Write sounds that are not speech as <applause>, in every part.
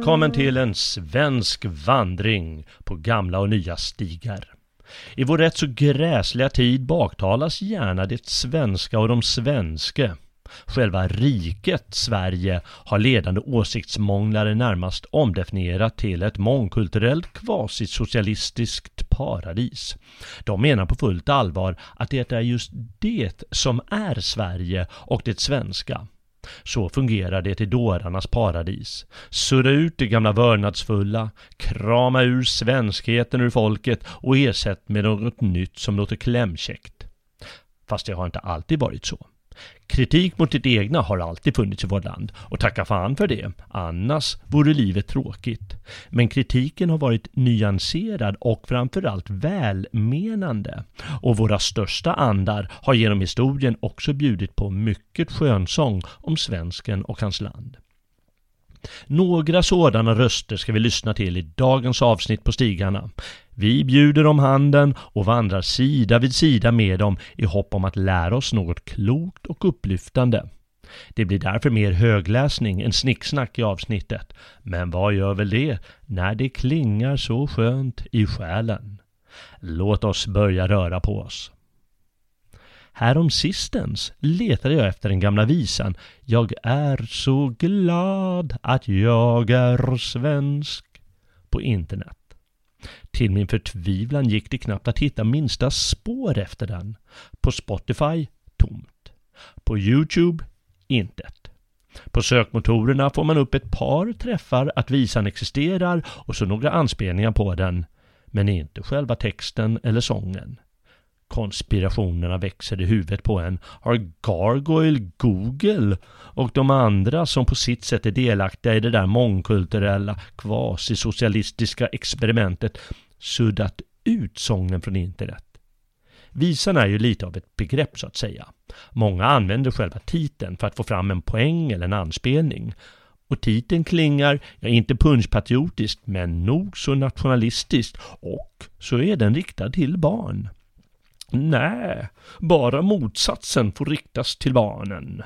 Välkommen till en svensk vandring på gamla och nya stigar. I vår rätt så gräsliga tid baktalas gärna det svenska och de svenske. Själva riket Sverige har ledande åsiktsmånglare närmast omdefinierat till ett mångkulturellt kvasisocialistiskt paradis. De menar på fullt allvar att det är just det som är Sverige och det svenska. Så fungerar det i dårarnas paradis. Surra ut det gamla vördnadsfulla, krama ur svenskheten ur folket och ersätt med något nytt som låter klämkäckt. Fast det har inte alltid varit så. Kritik mot det egna har alltid funnits i vårt land och tacka fan för det, annars vore livet tråkigt. Men kritiken har varit nyanserad och framförallt välmenande. Och våra största andar har genom historien också bjudit på mycket skönsång om svensken och hans land. Några sådana röster ska vi lyssna till i dagens avsnitt på Stigarna. Vi bjuder dem handen och vandrar sida vid sida med dem i hopp om att lära oss något klokt och upplyftande. Det blir därför mer högläsning än snicksnack i avsnittet. Men vad gör väl det när det klingar så skönt i själen? Låt oss börja röra på oss. Härom sistens letade jag efter den gamla visan Jag är så glad att jag är svensk på internet. Till min förtvivlan gick det knappt att hitta minsta spår efter den. På Spotify, tomt. På Youtube, intet. På sökmotorerna får man upp ett par träffar att visan existerar och så några anspelningar på den. Men inte själva texten eller sången. Konspirationerna växer i huvudet på en. Har Gargoyle Google och de andra som på sitt sätt är delaktiga i det där mångkulturella kvasisocialistiska experimentet suddat ut sången från internet? Visan är ju lite av ett begrepp så att säga. Många använder själva titeln för att få fram en poäng eller en anspelning. Och titeln klingar, ja inte punschpatriotiskt, men nog så nationalistiskt och så är den riktad till barn. Nej, bara motsatsen får riktas till barnen.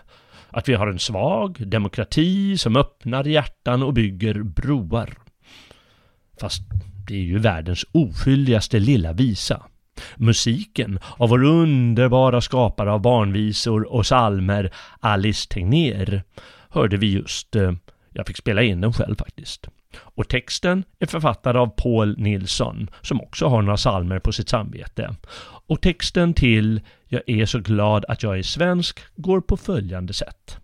Att vi har en svag demokrati som öppnar hjärtan och bygger broar. Fast det är ju världens oskyldigaste lilla visa. Musiken av vår underbara skapare av barnvisor och salmer Alice Tegnér hörde vi just. Eh, jag fick spela in den själv faktiskt. Och texten är författad av Paul Nilsson som också har några salmer på sitt samvete. Och texten till Jag är så glad att jag är svensk går på följande sätt.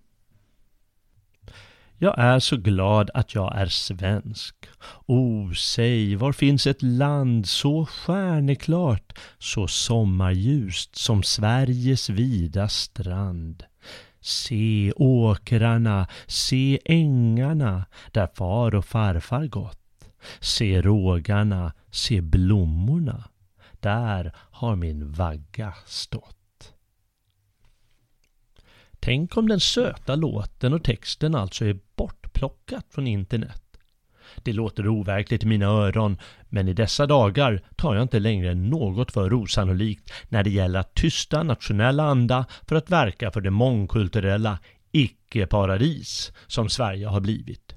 Jag är så glad att jag är svensk. O, säg, var finns ett land så stjärneklart, så sommarljust som Sveriges vida strand? Se åkrarna, se ängarna där far och farfar gått. Se rågarna, se blommorna. Där har min vagga stått. Tänk om den söta låten och texten alltså är bortplockat från internet. Det låter overkligt i mina öron, men i dessa dagar tar jag inte längre något för osannolikt när det gäller att tysta nationell anda för att verka för det mångkulturella icke-paradis som Sverige har blivit.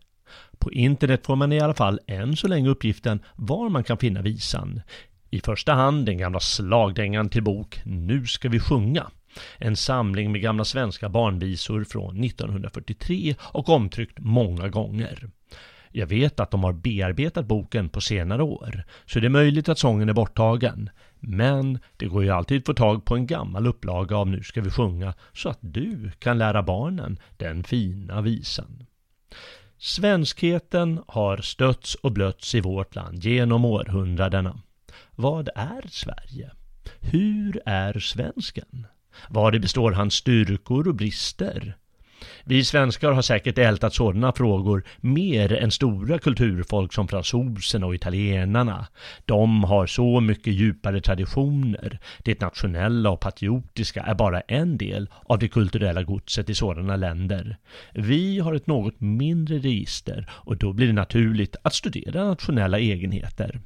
På internet får man i alla fall än så länge uppgiften var man kan finna visan. I första hand den gamla slagdängan till bok Nu ska vi sjunga. En samling med gamla svenska barnvisor från 1943 och omtryckt många gånger. Jag vet att de har bearbetat boken på senare år, så det är möjligt att sången är borttagen. Men det går ju alltid att få tag på en gammal upplaga av Nu ska vi sjunga så att du kan lära barnen den fina visan. Svenskheten har stötts och blötts i vårt land genom århundradena. Vad är Sverige? Hur är svensken? Vad består hans styrkor och brister? Vi svenskar har säkert ältat sådana frågor mer än stora kulturfolk som fransoserna och italienarna. De har så mycket djupare traditioner. Det nationella och patriotiska är bara en del av det kulturella godset i sådana länder. Vi har ett något mindre register och då blir det naturligt att studera nationella egenheter.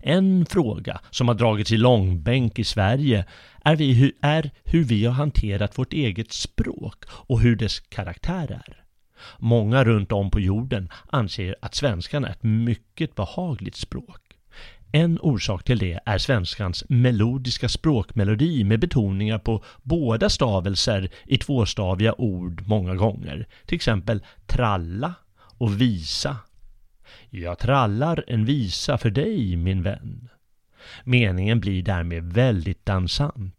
En fråga som har dragits i långbänk i Sverige är, vi, är hur vi har hanterat vårt eget språk och hur dess karaktär är. Många runt om på jorden anser att svenskan är ett mycket behagligt språk. En orsak till det är svenskans melodiska språkmelodi med betoningar på båda stavelser i tvåstaviga ord många gånger. Till exempel tralla och visa. Jag trallar en visa för dig min vän. Meningen blir därmed väldigt dansant.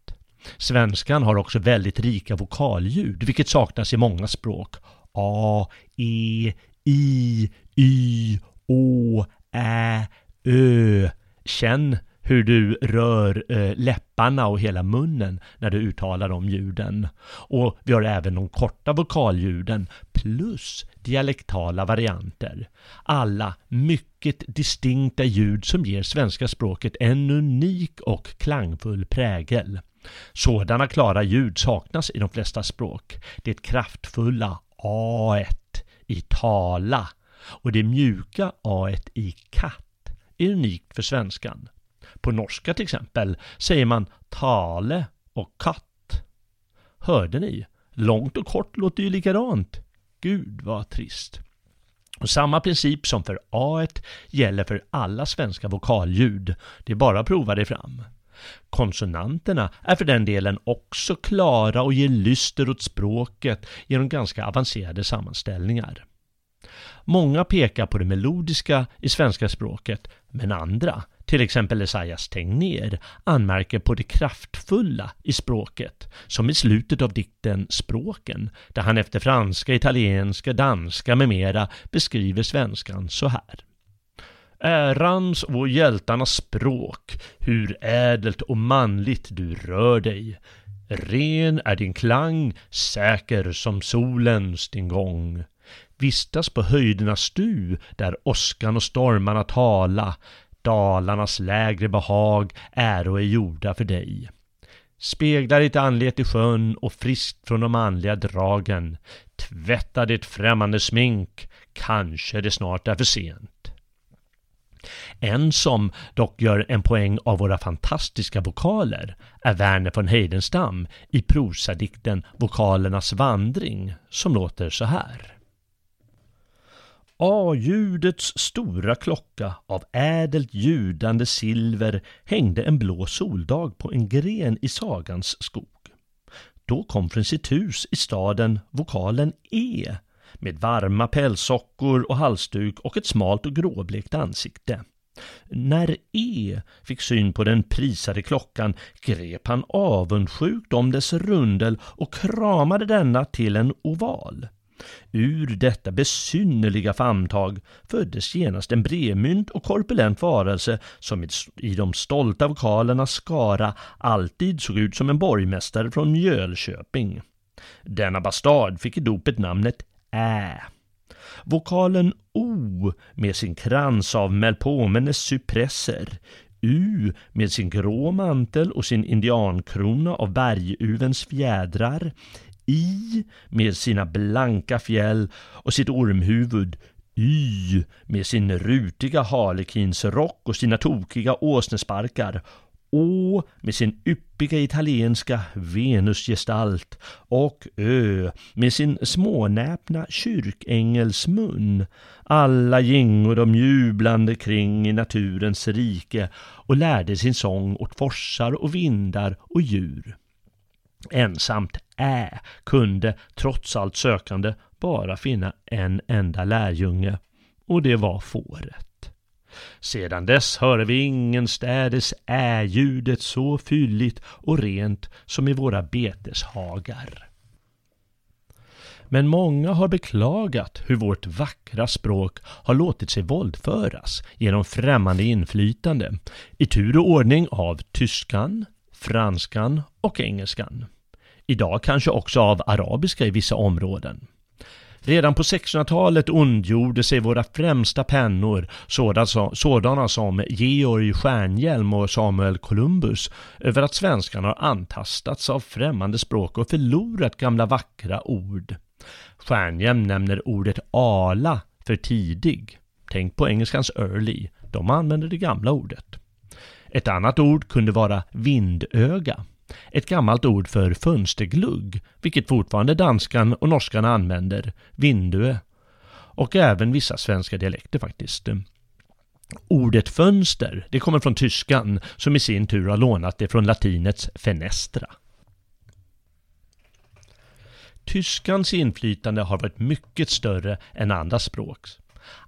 Svenskan har också väldigt rika vokalljud, vilket saknas i många språk. A, E, I, Y, Å, Ä, Ö. Känn hur du rör eh, läpparna och hela munnen när du uttalar de ljuden. Och vi har även de korta vokalljuden plus dialektala varianter. Alla mycket distinkta ljud som ger svenska språket en unik och klangfull prägel. Sådana klara ljud saknas i de flesta språk. Det kraftfulla a i tala och det mjuka a i katt är unikt för svenskan. På norska till exempel säger man tale och katt. Hörde ni? Långt och kort låter ju likadant. Gud vad trist. Och samma princip som för a gäller för alla svenska vokalljud. Det är bara att prova det fram. Konsonanterna är för den delen också klara och ger lyster åt språket genom ganska avancerade sammanställningar. Många pekar på det melodiska i svenska språket, men andra, till exempel Esaias Tegnér, anmärker på det kraftfulla i språket, som i slutet av dikten Språken, där han efter franska, italienska, danska med mera beskriver svenskan så här. Ärans och hjältarnas språk, hur ädelt och manligt du rör dig. Ren är din klang, säker som solens din gång. Vistas på höjdernas du, där åskan och stormarna tala, dalarnas lägre behag, äro är gjorda för dig. Spegla ditt anlet i sjön och friskt från de manliga dragen. Tvätta ditt främmande smink, kanske det snart är för sent. En som dock gör en poäng av våra fantastiska vokaler är Verner von Heidenstam i prosadikten Vokalernas vandring som låter så här. A-ljudets stora klocka av ädelt ljudande silver hängde en blå soldag på en gren i sagans skog. Då kom från sitt hus i staden vokalen E med varma pälssockor och halsduk och ett smalt och gråblekt ansikte. När E fick syn på den prisade klockan grep han avundsjukt om dess rundel och kramade denna till en oval. Ur detta besynnerliga famntag föddes genast en bremynt och korpulent varelse som i de stolta vokalernas skara alltid såg ut som en borgmästare från Mjölköping. Denna bastard fick i dopet namnet Ä. Vokalen O med sin krans av Melpomenes cypresser, U med sin grå mantel och sin indiankrona av berguvens fjädrar, i med sina blanka fjäll och sitt ormhuvud, Y med sin rutiga harlekinsrock och sina tokiga åsnesparkar Å med sin yppiga italienska Venusgestalt och Ö med sin smånäpna kyrkängelsmun. Alla gingo de jublande kring i naturens rike och lärde sin sång åt forsar och vindar och djur. Ensamt Ä kunde, trots allt sökande, bara finna en enda lärjunge och det var fåret. Sedan dess hör vi ingenstädes ä-ljudet så fylligt och rent som i våra beteshagar. Men många har beklagat hur vårt vackra språk har låtit sig våldföras genom främmande inflytande i tur och ordning av tyskan, franskan och engelskan. Idag kanske också av arabiska i vissa områden. Redan på 1600-talet ondgjorde sig våra främsta pennor, sådana som Georg Stjärnhjelm och Samuel Columbus, över att svenskan har antastats av främmande språk och förlorat gamla vackra ord. Stjärnhjelm nämner ordet ala för tidig. Tänk på engelskans early, de använder det gamla ordet. Ett annat ord kunde vara vindöga. Ett gammalt ord för fönsterglugg, vilket fortfarande danskan och norskan använder, vindue. Och även vissa svenska dialekter faktiskt. Ordet fönster, det kommer från tyskan, som i sin tur har lånat det från latinets fenestra. Tyskans inflytande har varit mycket större än andra språks.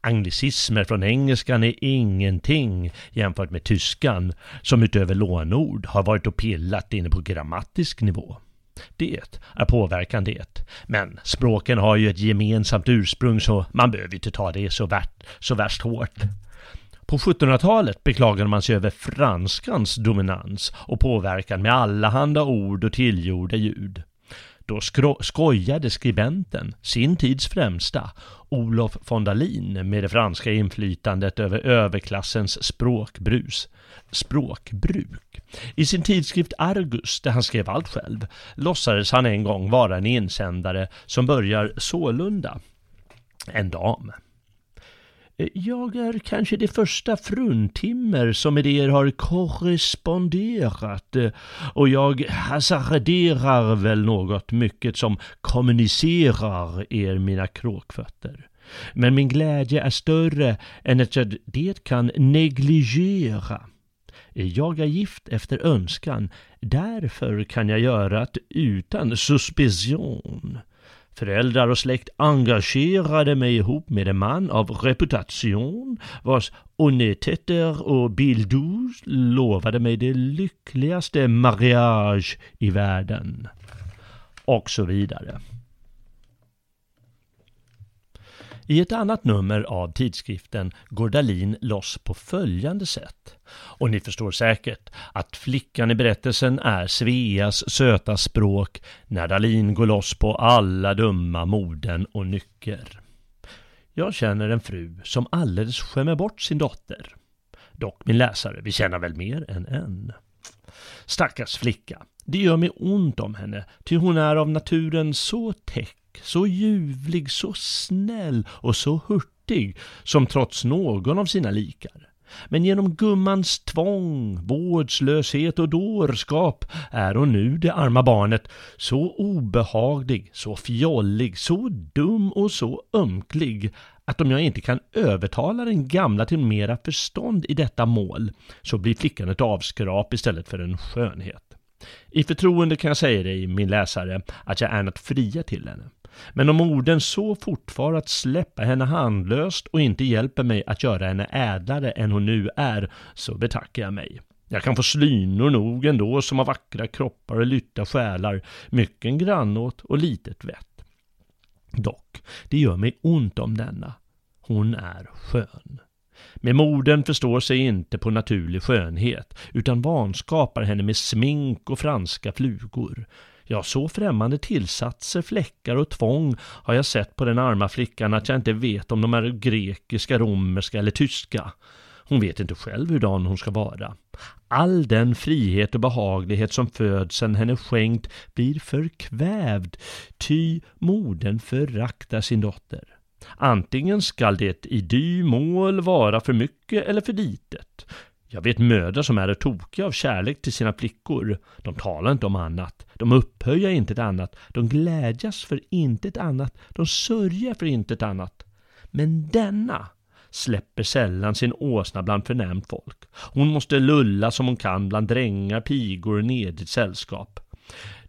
Anglicismer från engelskan är ingenting jämfört med tyskan, som utöver lånord har varit och pillat inne på grammatisk nivå. Det är påverkan det. Men språken har ju ett gemensamt ursprung så man behöver inte ta det så, värt, så värst hårt. På 1700-talet beklagade man sig över franskans dominans och påverkan med allehanda ord och tillgjorda ljud. Då skojade skribenten, sin tids främsta, Olof von Dalin med det franska inflytandet över överklassens språkbrus, språkbruk. I sin tidskrift Argus, där han skrev allt själv, låtsades han en gång vara en insändare som börjar sålunda. En dam. Jag är kanske det första fruntimmer som med er har korresponderat eh, och jag hasarderar väl något mycket som kommunicerar er mina kråkfötter. Men min glädje är större än att jag det kan negligera. Jag är gift efter önskan, därför kan jag göra det utan suspicion. Föräldrar och släkt engagerade mig ihop med en man av reputation vars honnêteter och bildous lovade mig det lyckligaste mariage i världen. Och så vidare. I ett annat nummer av tidskriften går Dalin loss på följande sätt. Och ni förstår säkert att flickan i berättelsen är Sveas söta språk när Dalin går loss på alla dumma moden och nycker. Jag känner en fru som alldeles skämmer bort sin dotter. Dock min läsare, vi känner väl mer än en. Stackars flicka, det gör mig ont om henne, ty hon är av naturen så täck så ljuvlig, så snäll och så hurtig som trots någon av sina likar. Men genom gummans tvång, vårdslöshet och dårskap är hon nu, det arma barnet, så obehaglig, så fjollig, så dum och så ömklig att om jag inte kan övertala den gamla till mera förstånd i detta mål så blir flickan ett avskrap istället för en skönhet. I förtroende kan jag säga dig, min läsare, att jag är något fria till henne. Men om orden så fortfar att släppa henne handlöst och inte hjälper mig att göra henne ädlare än hon nu är, så betackar jag mig. Jag kan få slynor nog ändå som har vackra kroppar och lytta själar, mycken grannåt och litet vett. Dock, det gör mig ont om denna. Hon är skön. Med morden förstår sig inte på naturlig skönhet, utan vanskapar henne med smink och franska flugor. Ja, så främmande tillsatser, fläckar och tvång har jag sett på den arma flickan att jag inte vet om de är grekiska, romerska eller tyska. Hon vet inte själv hurdan hon ska vara. All den frihet och behaglighet som födseln henne skänkt blir förkvävd, ty modern föraktar sin dotter. Antingen skall det i dy mål vara för mycket eller för litet. Jag vet mödrar som är tokiga av kärlek till sina flickor. De talar inte om annat. De upphöjer inte ett annat. De glädjas för inte ett annat. De sörjer för inte ett annat. Men denna släpper sällan sin åsna bland förnämt folk. Hon måste lulla som hon kan bland drängar, pigor och nedrigt sällskap.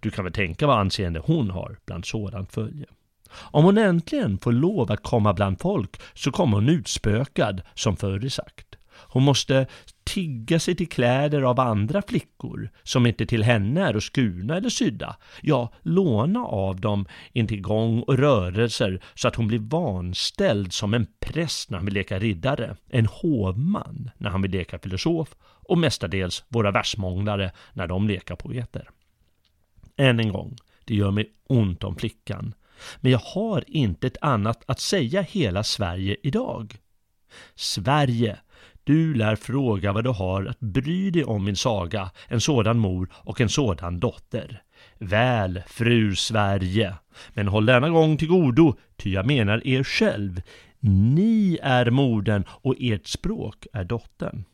Du kan väl tänka vad anseende hon har bland sådant följe. Om hon äntligen får lov att komma bland folk så kommer hon utspökad, som förr sagt. Hon måste tigga sig till kläder av andra flickor som inte till henne är och skurna eller sydda. Ja, låna av dem intill gång och rörelser så att hon blir vanställd som en präst när han vill leka riddare, en hovman när han vill leka filosof och mestadels våra versmånglare när de lekar poeter. Än en gång, det gör mig ont om flickan. Men jag har inte ett annat att säga hela Sverige idag. Sverige du lär fråga vad du har att bry dig om min saga, en sådan mor och en sådan dotter. Väl, fru Sverige, men håll denna gång till godo, ty jag menar er själv. Ni är modern och ert språk är dottern.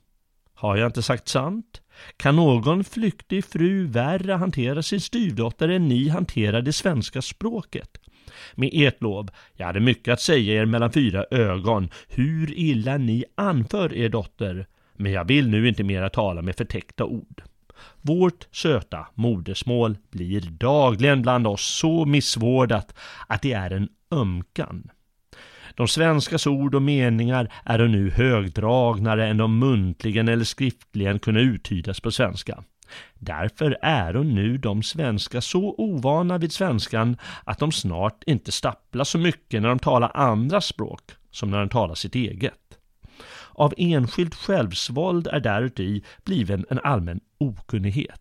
Har jag inte sagt sant? Kan någon flyktig fru värre hantera sin styvdotter än ni hanterar det svenska språket? Med ert lov, jag hade mycket att säga er mellan fyra ögon, hur illa ni anför er dotter, men jag vill nu inte mera tala med förtäckta ord. Vårt söta modersmål blir dagligen bland oss så missvårdat att det är en ömkan. De svenskas ord och meningar är nu högdragnare än de muntligen eller skriftligen kunna uttydas på svenska. Därför är nu de svenska så ovana vid svenskan att de snart inte stapplar så mycket när de talar andra språk som när de talar sitt eget. Av enskilt självsvåld är däruti bliven en allmän okunnighet.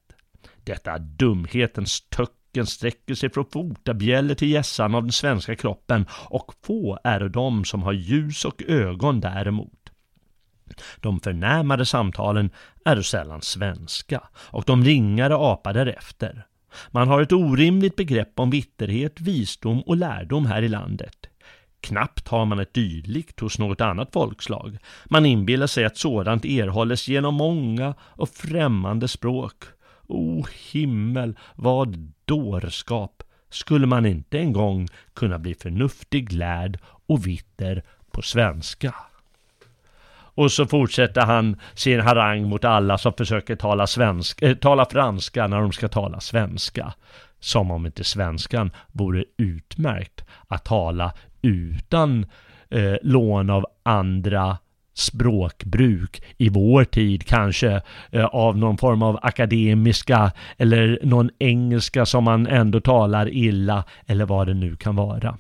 Detta dumhetens töcken sträcker sig från fotabjäller till gässan av den svenska kroppen och få är de som har ljus och ögon däremot. De förnämade samtalen är sällan svenska och de ringare apar därefter. Man har ett orimligt begrepp om vitterhet, visdom och lärdom här i landet. Knappt har man ett dylikt hos något annat folkslag. Man inbillar sig att sådant erhålles genom många och främmande språk. O himmel, vad dårskap! Skulle man inte en gång kunna bli förnuftig, lärd och vitter på svenska? Och så fortsätter han sin harang mot alla som försöker tala, svensk, äh, tala franska när de ska tala svenska. Som om inte svenskan vore utmärkt att tala utan eh, lån av andra språkbruk i vår tid kanske eh, av någon form av akademiska eller någon engelska som man ändå talar illa eller vad det nu kan vara.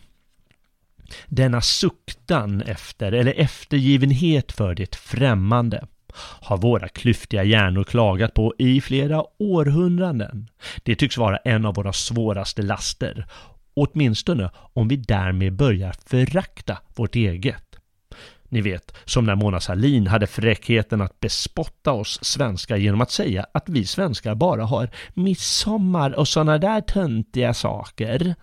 Denna suktan efter eller eftergivenhet för det främmande har våra klyftiga hjärnor klagat på i flera århundraden. Det tycks vara en av våra svåraste laster Åtminstone om vi därmed börjar förakta vårt eget. Ni vet, som när Mona Sahlin hade fräckheten att bespotta oss svenskar genom att säga att vi svenskar bara har midsommar och sådana där töntiga saker.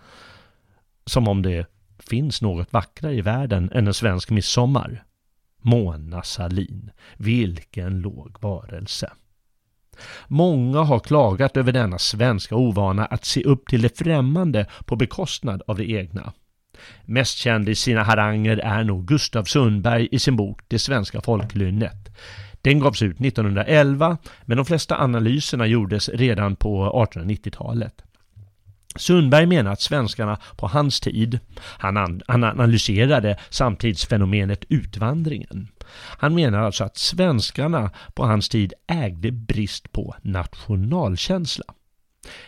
Som om det finns något vackrare i världen än en svensk midsommar. Mona Sahlin, vilken låg varelse. Många har klagat över denna svenska ovana att se upp till det främmande på bekostnad av det egna. Mest känd i sina haranger är nog Gustav Sundberg i sin bok Det svenska folklynnet. Den gavs ut 1911 men de flesta analyserna gjordes redan på 1890-talet. Sundberg menar att svenskarna på hans tid, han, analyserade samtidsfenomenet utvandringen. Han menar alltså att svenskarna på hans tid ägde brist på nationalkänsla.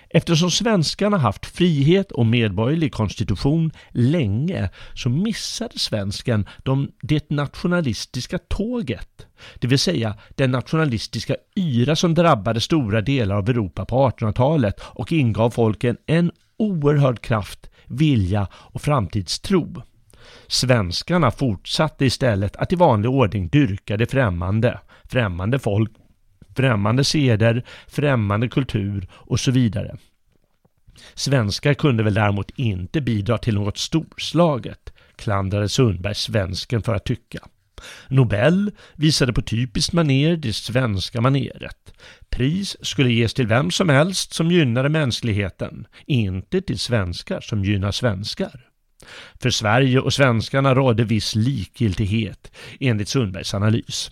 Eftersom svenskarna haft frihet och medborgerlig konstitution länge så missade svensken de, det nationalistiska tåget. Det vill säga den nationalistiska yra som drabbade stora delar av Europa på 1800-talet och ingav folken en oerhörd kraft, vilja och framtidstro. Svenskarna fortsatte istället att i vanlig ordning dyrka det främmande, främmande folk, främmande seder, främmande kultur och så vidare. Svenskar kunde väl däremot inte bidra till något storslaget, klandrade Sundberg svensken för att tycka. Nobel visade på typiskt maner det svenska maneret. Pris skulle ges till vem som helst som gynnade mänskligheten, inte till svenskar som gynnar svenskar. För Sverige och svenskarna rådde viss likgiltighet enligt Sundbergs analys.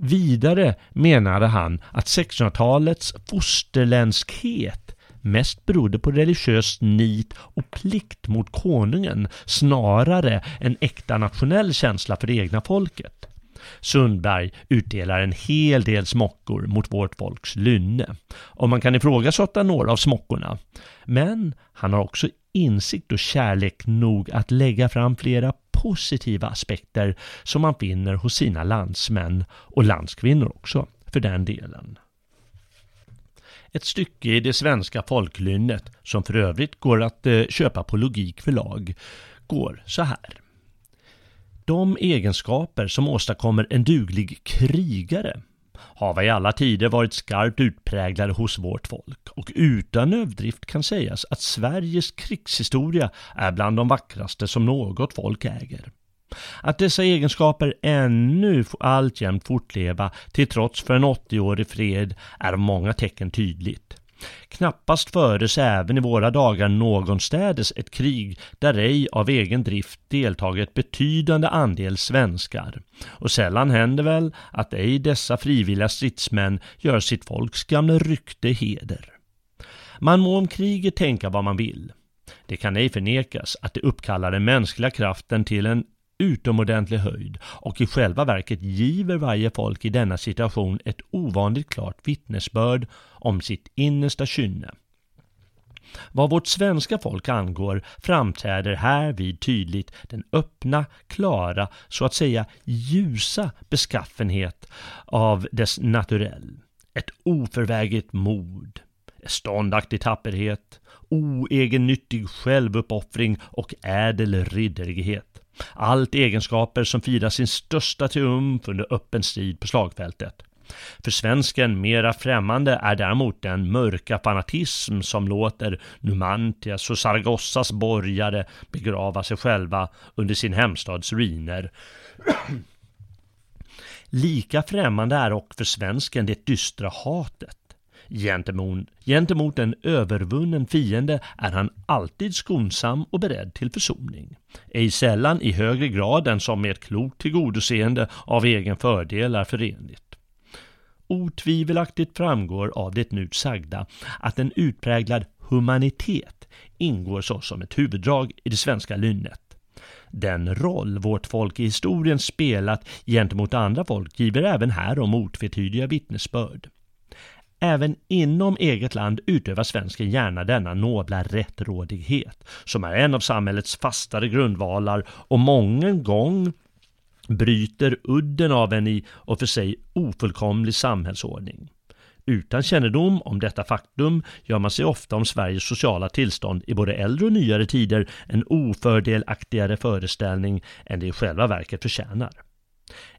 Vidare menade han att 1600-talets fosterländskhet mest berodde på religiöst nit och plikt mot konungen snarare än äkta nationell känsla för det egna folket. Sundberg utdelar en hel del smockor mot vårt folks lynne och man kan ifrågasätta några av smockorna. Men han har också insikt och kärlek nog att lägga fram flera positiva aspekter som man finner hos sina landsmän och landskvinnor också för den delen. Ett stycke i det svenska folklynnet, som för övrigt går att eh, köpa på Logik förlag, går så här. De egenskaper som åstadkommer en duglig krigare har i alla tider varit skarpt utpräglade hos vårt folk och utan överdrift kan sägas att Sveriges krigshistoria är bland de vackraste som något folk äger. Att dessa egenskaper ännu alltjämt fortleva till trots för en 80-årig fred är av många tecken tydligt. Knappast föres även i våra dagar någonstädes ett krig där ej av egen drift deltagit betydande andel svenskar. Och sällan händer väl att ej dessa frivilliga stridsmän gör sitt folks gamla rykte heder. Man må om kriget tänka vad man vill. Det kan ej förnekas att det uppkallar den mänskliga kraften till en utomordentlig höjd och i själva verket giver varje folk i denna situation ett ovanligt klart vittnesbörd om sitt innersta kynne. Vad vårt svenska folk angår framträder härvid tydligt den öppna, klara, så att säga ljusa beskaffenhet av dess naturell. Ett oförväget mod, ståndaktig tapperhet, oegennyttig självuppoffring och ädel ridderlighet. Allt egenskaper som firar sin största triumf under öppen strid på slagfältet. För svensken mera främmande är däremot den mörka fanatism som låter Numantias och Saragossas borgare begrava sig själva under sin hemstads ruiner. Lika främmande är och för svensken det dystra hatet. Gentemot, gentemot en övervunnen fiende är han alltid skonsam och beredd till försoning. Ej sällan i högre grad än som med ett klokt tillgodoseende av egen fördel är förenligt. Otvivelaktigt framgår av det nu sagda att en utpräglad humanitet ingår såsom ett huvuddrag i det svenska lynnet. Den roll vårt folk i historien spelat gentemot andra folk giver även här om otvetydiga vittnesbörd. Även inom eget land utövar svensken gärna denna nobla rättrådighet, som är en av samhällets fastare grundvalar och mången gång bryter udden av en i och för sig ofullkomlig samhällsordning. Utan kännedom om detta faktum gör man sig ofta om Sveriges sociala tillstånd i både äldre och nyare tider en ofördelaktigare föreställning än det i själva verket förtjänar.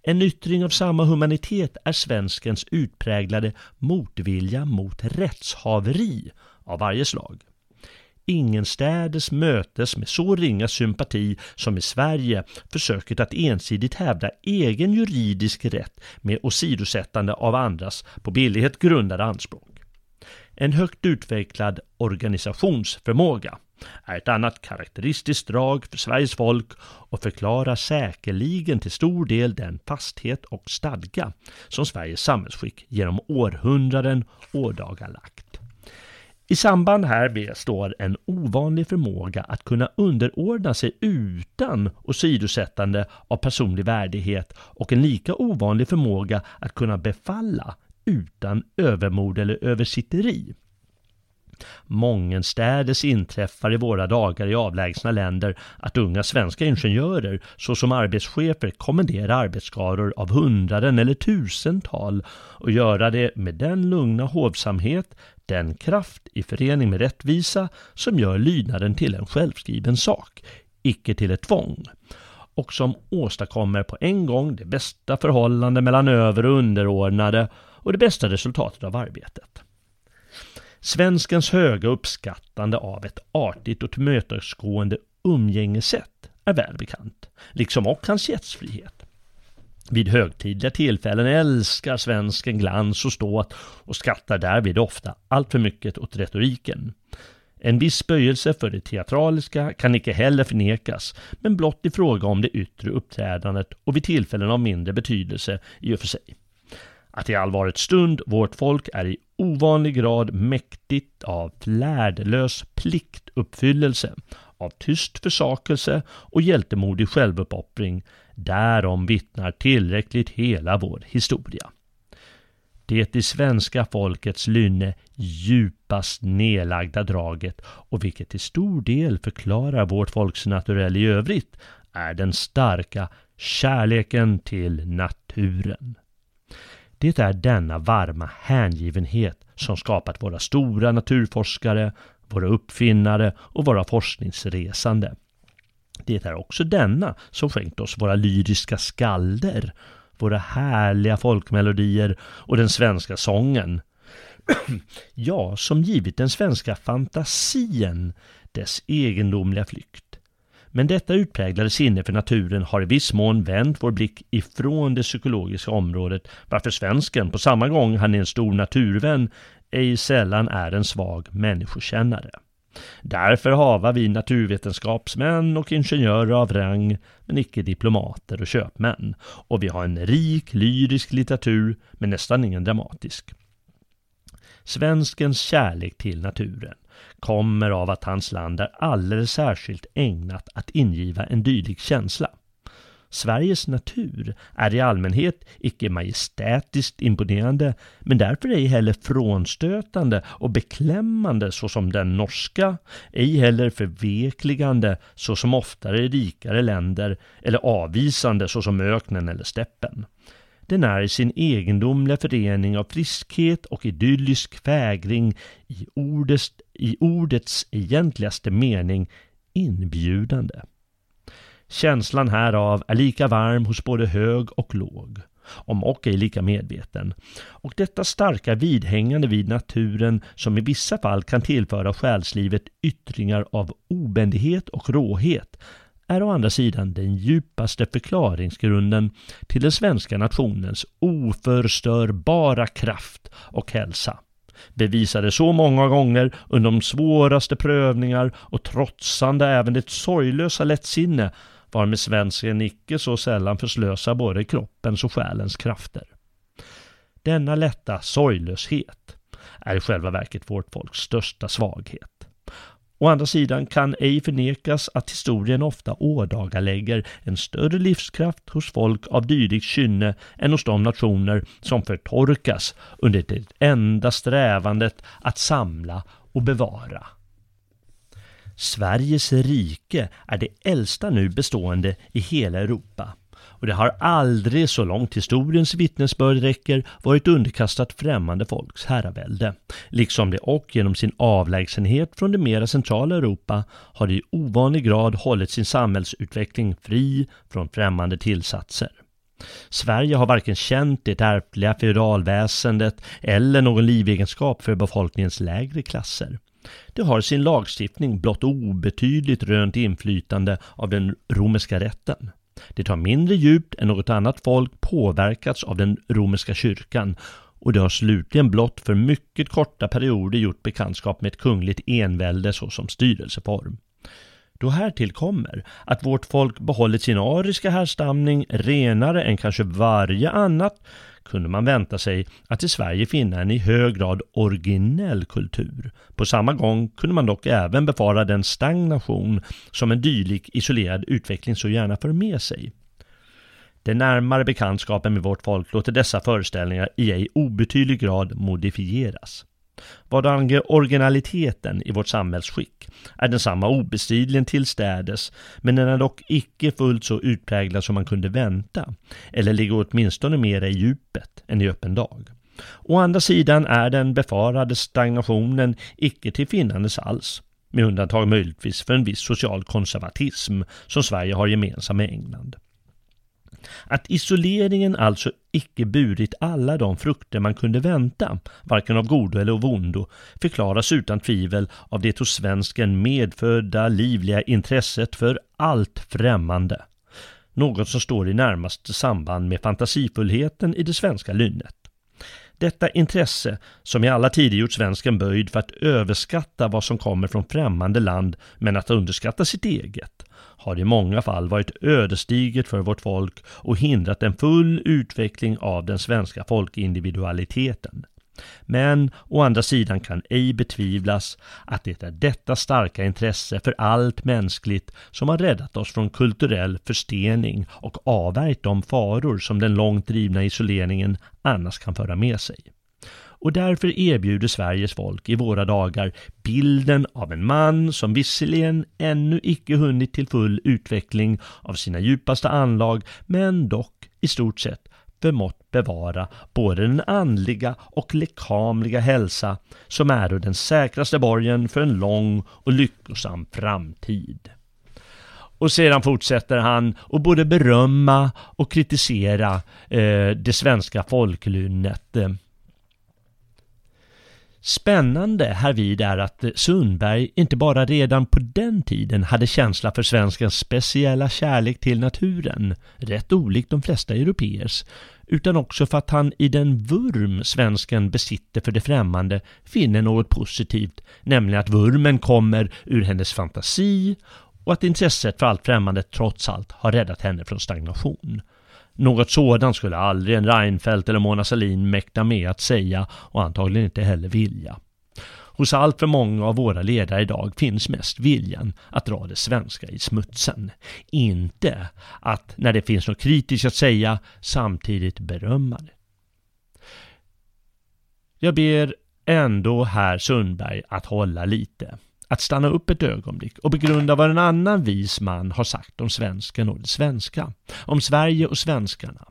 En yttring av samma humanitet är svenskens utpräglade motvilja mot rättshaveri av varje slag. Ingenstädes mötes med så ringa sympati som i Sverige försöket att ensidigt hävda egen juridisk rätt med åsidosättande av andras på billighet grundade anspråk. En högt utvecklad organisationsförmåga är ett annat karaktäristiskt drag för Sveriges folk och förklarar säkerligen till stor del den fasthet och stadga som Sveriges samhällsskick genom århundraden ådagalagt. I samband härmed står en ovanlig förmåga att kunna underordna sig utan åsidosättande av personlig värdighet och en lika ovanlig förmåga att kunna befalla utan övermod eller översitteri. Mångenstädes inträffar i våra dagar i avlägsna länder att unga svenska ingenjörer såsom arbetschefer kommenderar arbetsskador av hundraden eller tusental och göra det med den lugna hovsamhet, den kraft i förening med rättvisa som gör lydnaden till en självskriven sak, icke till ett tvång och som åstadkommer på en gång det bästa förhållande mellan över och underordnade och det bästa resultatet av arbetet. Svenskens höga uppskattande av ett artigt och tillmötesgående umgängessätt är välbekant, liksom och hans gästfrihet. Vid högtidliga tillfällen älskar svensken glans och ståt och skrattar därvid ofta allt för mycket åt retoriken. En viss böjelse för det teatraliska kan icke heller förnekas, men blott i fråga om det yttre uppträdandet och vid tillfällen av mindre betydelse i och för sig att i allvarets stund vårt folk är i ovanlig grad mäktigt av flärdlös pliktuppfyllelse, av tyst försakelse och hjältemodig självuppoffring, därom vittnar tillräckligt hela vår historia. Det i svenska folkets lynne djupast nedlagda draget och vilket till stor del förklarar vårt folks naturell i övrigt är den starka kärleken till naturen. Det är denna varma hängivenhet som skapat våra stora naturforskare, våra uppfinnare och våra forskningsresande. Det är också denna som skänkt oss våra lyriska skalder, våra härliga folkmelodier och den svenska sången. <clears throat> ja, som givit den svenska fantasien dess egendomliga flykt. Men detta utpräglade sinne för naturen har i viss mån vänt vår blick ifrån det psykologiska området varför svensken på samma gång han är en stor naturvän ej sällan är en svag människokännare. Därför hava vi naturvetenskapsmän och ingenjörer av rang, men icke diplomater och köpmän. Och vi har en rik lyrisk litteratur, men nästan ingen dramatisk. Svenskens kärlek till naturen kommer av att hans land är alldeles särskilt ägnat att ingiva en dylik känsla. Sveriges natur är i allmänhet icke majestätiskt imponerande men därför ej heller frånstötande och beklämmande såsom den norska, ej heller förvekligande såsom oftare rikare länder eller avvisande såsom öknen eller steppen. Den är i sin egendomliga förening av friskhet och idyllisk fägring i ordets, i ordets egentligaste mening inbjudande. Känslan härav är lika varm hos både hög och låg, om och ej lika medveten. Och detta starka vidhängande vid naturen som i vissa fall kan tillföra själslivet yttringar av obändighet och råhet är å andra sidan den djupaste förklaringsgrunden till den svenska nationens oförstörbara kraft och hälsa. Bevisade så många gånger under de svåraste prövningar och trotsande även det sorglösa lättsinne varmed svensken icke så sällan förslösar både kroppens och själens krafter. Denna lätta sorglöshet är i själva verket vårt folks största svaghet. Å andra sidan kan ej förnekas att historien ofta ådagalägger en större livskraft hos folk av dylikt kynne än hos de nationer som förtorkas under det enda strävandet att samla och bevara. Sveriges rike är det äldsta nu bestående i hela Europa och det har aldrig, så långt historiens vittnesbörd räcker, varit underkastat främmande folks herravälde. Liksom det och genom sin avlägsenhet från det mera centrala Europa har det i ovanlig grad hållit sin samhällsutveckling fri från främmande tillsatser. Sverige har varken känt det ärftliga feodalväsendet eller någon livegenskap för befolkningens lägre klasser. Det har sin lagstiftning blott obetydligt rönt inflytande av den romerska rätten. Det har mindre djupt än något annat folk påverkats av den romerska kyrkan och det har slutligen blott för mycket korta perioder gjort bekantskap med ett kungligt envälde såsom styrelseform. Då härtill kommer att vårt folk behållit sin ariska härstamning renare än kanske varje annat kunde man vänta sig att i Sverige finna en i hög grad originell kultur. På samma gång kunde man dock även befara den stagnation som en dylik isolerad utveckling så gärna för med sig. Den närmare bekantskapen med vårt folk låter dessa föreställningar i ej obetydlig grad modifieras. Vad anger originaliteten i vårt samhällsskick är densamma obestridligen tillstädes, men den är dock icke fullt så utpräglad som man kunde vänta, eller ligger åtminstone mera i djupet än i öppen dag. Å andra sidan är den befarade stagnationen icke till finnandes alls, med undantag möjligtvis för en viss social konservatism som Sverige har gemensam med England. Att isoleringen alltså icke burit alla de frukter man kunde vänta, varken av godo eller av ondo, förklaras utan tvivel av det hos svensken medfödda livliga intresset för allt främmande. Något som står i närmaste samband med fantasifullheten i det svenska lynnet. Detta intresse, som i alla tider gjort svensken böjd för att överskatta vad som kommer från främmande land men att underskatta sitt eget, har i många fall varit ödesdigert för vårt folk och hindrat en full utveckling av den svenska folkindividualiteten. Men å andra sidan kan ej betvivlas att det är detta starka intresse för allt mänskligt som har räddat oss från kulturell förstening och avvärjt de faror som den långt drivna isoleringen annars kan föra med sig och därför erbjuder Sveriges folk i våra dagar bilden av en man som visserligen ännu icke hunnit till full utveckling av sina djupaste anlag men dock i stort sett förmått bevara både den andliga och lekamliga hälsa som är den säkraste borgen för en lång och lyckosam framtid. Och sedan fortsätter han att både berömma och kritisera eh, det svenska folklynnet. Spännande härvid är att Sundberg inte bara redan på den tiden hade känsla för svenskens speciella kärlek till naturen, rätt olikt de flesta europeers, utan också för att han i den vurm svensken besitter för det främmande finner något positivt, nämligen att vurmen kommer ur hennes fantasi och att intresset för allt främmande trots allt har räddat henne från stagnation. Något sådant skulle aldrig en Reinfeldt eller Mona Sahlin mäkta med att säga och antagligen inte heller vilja. Hos allt för många av våra ledare idag finns mest viljan att dra det svenska i smutsen. Inte att, när det finns något kritiskt att säga, samtidigt berömma det. Jag ber ändå herr Sundberg att hålla lite att stanna upp ett ögonblick och begrunda vad en annan vis man har sagt om svensken och det svenska, om Sverige och svenskarna.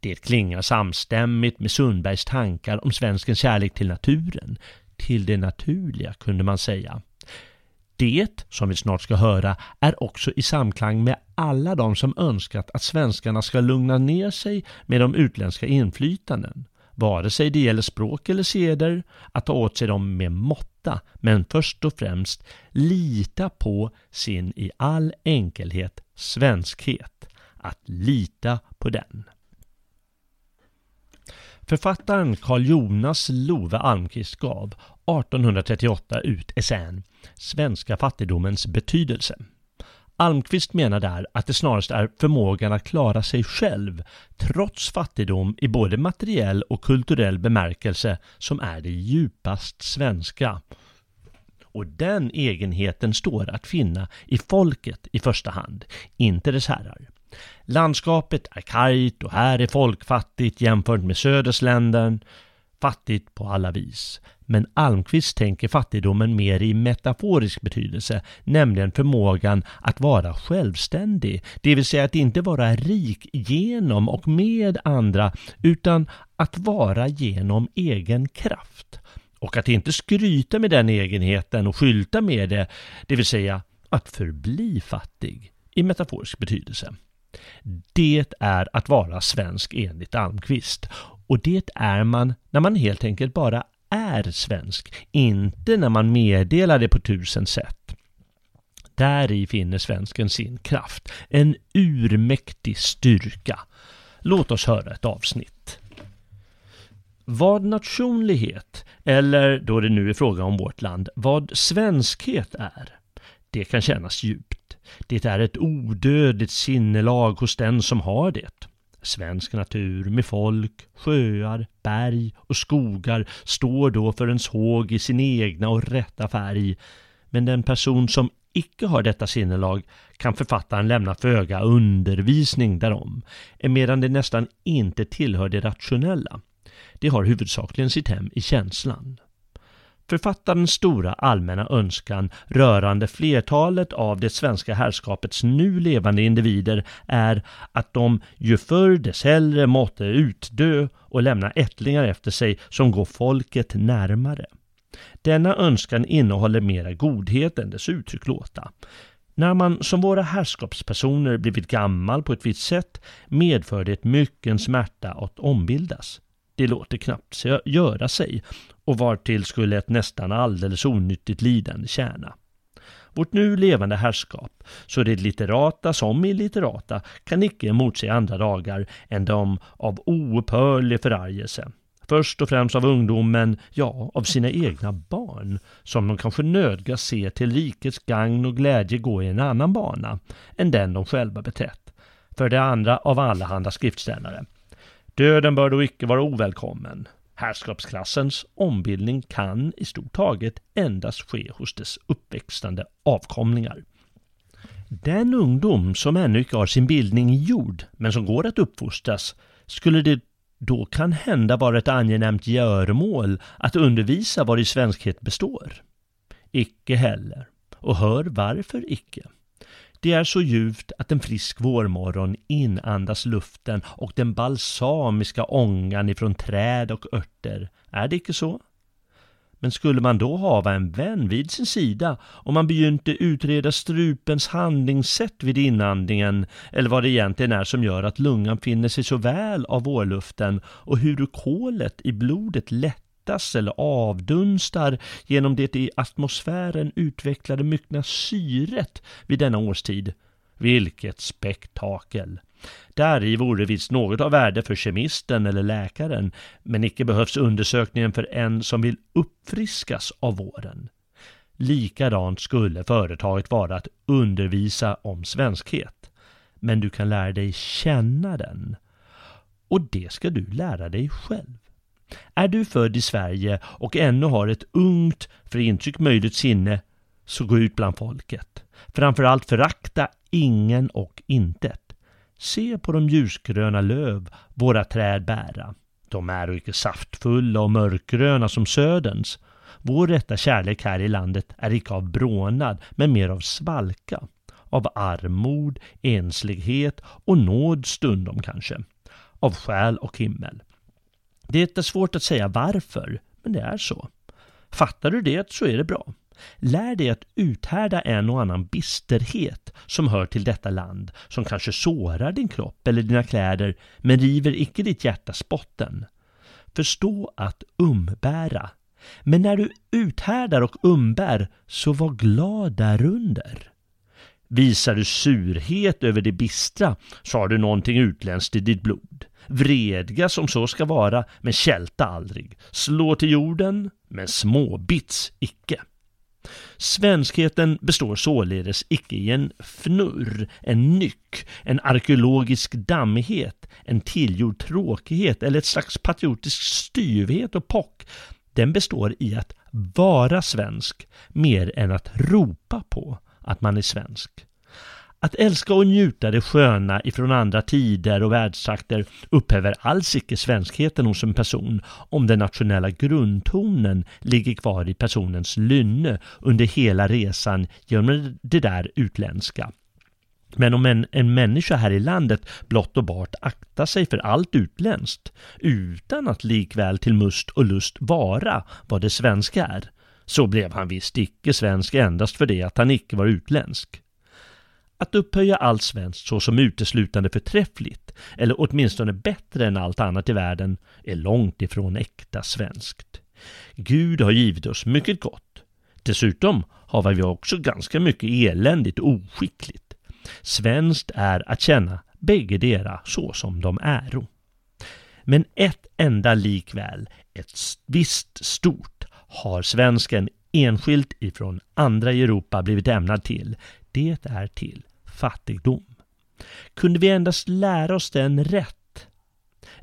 Det klingar samstämmigt med Sundbergs tankar om svenskens kärlek till naturen, till det naturliga kunde man säga. Det, som vi snart ska höra, är också i samklang med alla de som önskat att svenskarna ska lugna ner sig med de utländska inflytanden vare sig det gäller språk eller seder, att ta åt sig dem med mått måtta, men först och främst lita på sin i all enkelhet svenskhet, att lita på den. Författaren Carl Jonas Love Almqvist gav 1838 ut essän Svenska fattigdomens betydelse. Almqvist menar där att det snarast är förmågan att klara sig själv trots fattigdom i både materiell och kulturell bemärkelse som är det djupast svenska. Och den egenheten står att finna i folket i första hand, inte dess herrar. Landskapet är kargt och här är folkfattigt jämfört med södersländen, fattigt på alla vis. Men Almqvist tänker fattigdomen mer i metaforisk betydelse, nämligen förmågan att vara självständig, det vill säga att inte vara rik genom och med andra, utan att vara genom egen kraft. Och att inte skryta med den egenheten och skylta med det, det vill säga att förbli fattig i metaforisk betydelse. Det är att vara svensk enligt Almqvist. Och det är man när man helt enkelt bara är svensk, inte när man meddelar det på tusen sätt. Där i finner svensken sin kraft, en urmäktig styrka. Låt oss höra ett avsnitt. Vad nationlighet, eller då det nu är fråga om vårt land, vad svenskhet är, det kan kännas djupt. Det är ett odödligt sinnelag hos den som har det. Svensk natur med folk, sjöar, berg och skogar står då för ens håg i sin egna och rätta färg. Men den person som icke har detta sinnelag kan författaren lämna föga undervisning därom, medan det nästan inte tillhör det rationella. Det har huvudsakligen sitt hem i känslan. Författarens stora allmänna önskan rörande flertalet av det svenska herrskapets nu levande individer är att de ju förr dess hellre måtte utdö och lämna ättlingar efter sig som går folket närmare. Denna önskan innehåller mera godhet än dess uttryck låta. När man som våra herrskapspersoner blivit gammal på ett visst sätt medför det mycken smärta att ombildas. Det låter knappt göra sig och vartill skulle ett nästan alldeles onyttigt lidande tjäna. Vårt nu levande herrskap, så det litterata som illitterata, kan icke emotse andra dagar än de av oupphörlig förargelse. Först och främst av ungdomen, ja, av sina egna barn, som de kanske nödgas se till rikets gagn och glädje gå i en annan bana än den de själva beträtt. För det andra av allehanda skriftställare. Döden bör då icke vara ovälkommen. Herrskapsklassens ombildning kan i stort taget endast ske hos dess uppväxtande avkomlingar. Den ungdom som ännu icke har sin bildning gjord, men som går att uppfostras, skulle det då kan hända vara ett angenämt göromål att undervisa vari svenskhet består? Icke heller. Och hör varför icke. Det är så ljuvt att en frisk vårmorgon inandas luften och den balsamiska ångan ifrån träd och örter. Är det icke så? Men skulle man då hava en vän vid sin sida om man begynte utreda strupens handlingssätt vid inandningen eller vad det egentligen är som gör att lungan finner sig så väl av vårluften och hur kolet i blodet lätt smittas eller avdunstar genom det i atmosfären utvecklade myckna syret vid denna årstid. Vilket spektakel! Där i vore visst något av värde för kemisten eller läkaren, men icke behövs undersökningen för en som vill uppfriskas av våren. Likadant skulle företaget vara att undervisa om svenskhet. Men du kan lära dig känna den. Och det ska du lära dig själv. Är du född i Sverige och ännu har ett ungt, för intryck möjligt sinne, så gå ut bland folket. Framförallt förakta ingen och intet. Se på de ljusgröna löv våra träd bära. De är icke saftfulla och mörkgröna som söderns. Vår rätta kärlek här i landet är icke av brånad, men mer av svalka. Av armod, enslighet och nåd stundom kanske. Av själ och himmel. Det är svårt att säga varför, men det är så. Fattar du det så är det bra. Lär dig att uthärda en och annan bisterhet som hör till detta land, som kanske sårar din kropp eller dina kläder, men river icke ditt hjärtas botten. Förstå att umbära. Men när du uthärdar och umbär, så var glad därunder. Visar du surhet över det bistra, så har du någonting utländskt i ditt blod. Vredga som så ska vara, men kälta aldrig. Slå till jorden, men småbits icke. Svenskheten består således icke i en fnurr, en nyck, en arkeologisk dammighet, en tillgjord tråkighet eller ett slags patriotisk styvhet och pock. Den består i att vara svensk mer än att ropa på att man är svensk. Att älska och njuta det sköna ifrån andra tider och världstrakter upphäver alls icke svenskheten hos en person om den nationella grundtonen ligger kvar i personens lynne under hela resan genom det där utländska. Men om en, en människa här i landet blott och bart aktar sig för allt utländskt utan att likväl till must och lust vara vad det svenska är, så blev han visst icke svensk endast för det att han icke var utländsk. Att upphöja allt svenskt såsom uteslutande förträffligt, eller åtminstone bättre än allt annat i världen, är långt ifrån äkta svenskt. Gud har givit oss mycket gott. Dessutom har vi också ganska mycket eländigt och oskickligt. Svenskt är att känna bägge dera så som de äro. Men ett enda likväl, ett visst stort, har svensken enskilt ifrån andra i Europa blivit ämnad till. Det är till fattigdom. Kunde vi endast lära oss den rätt?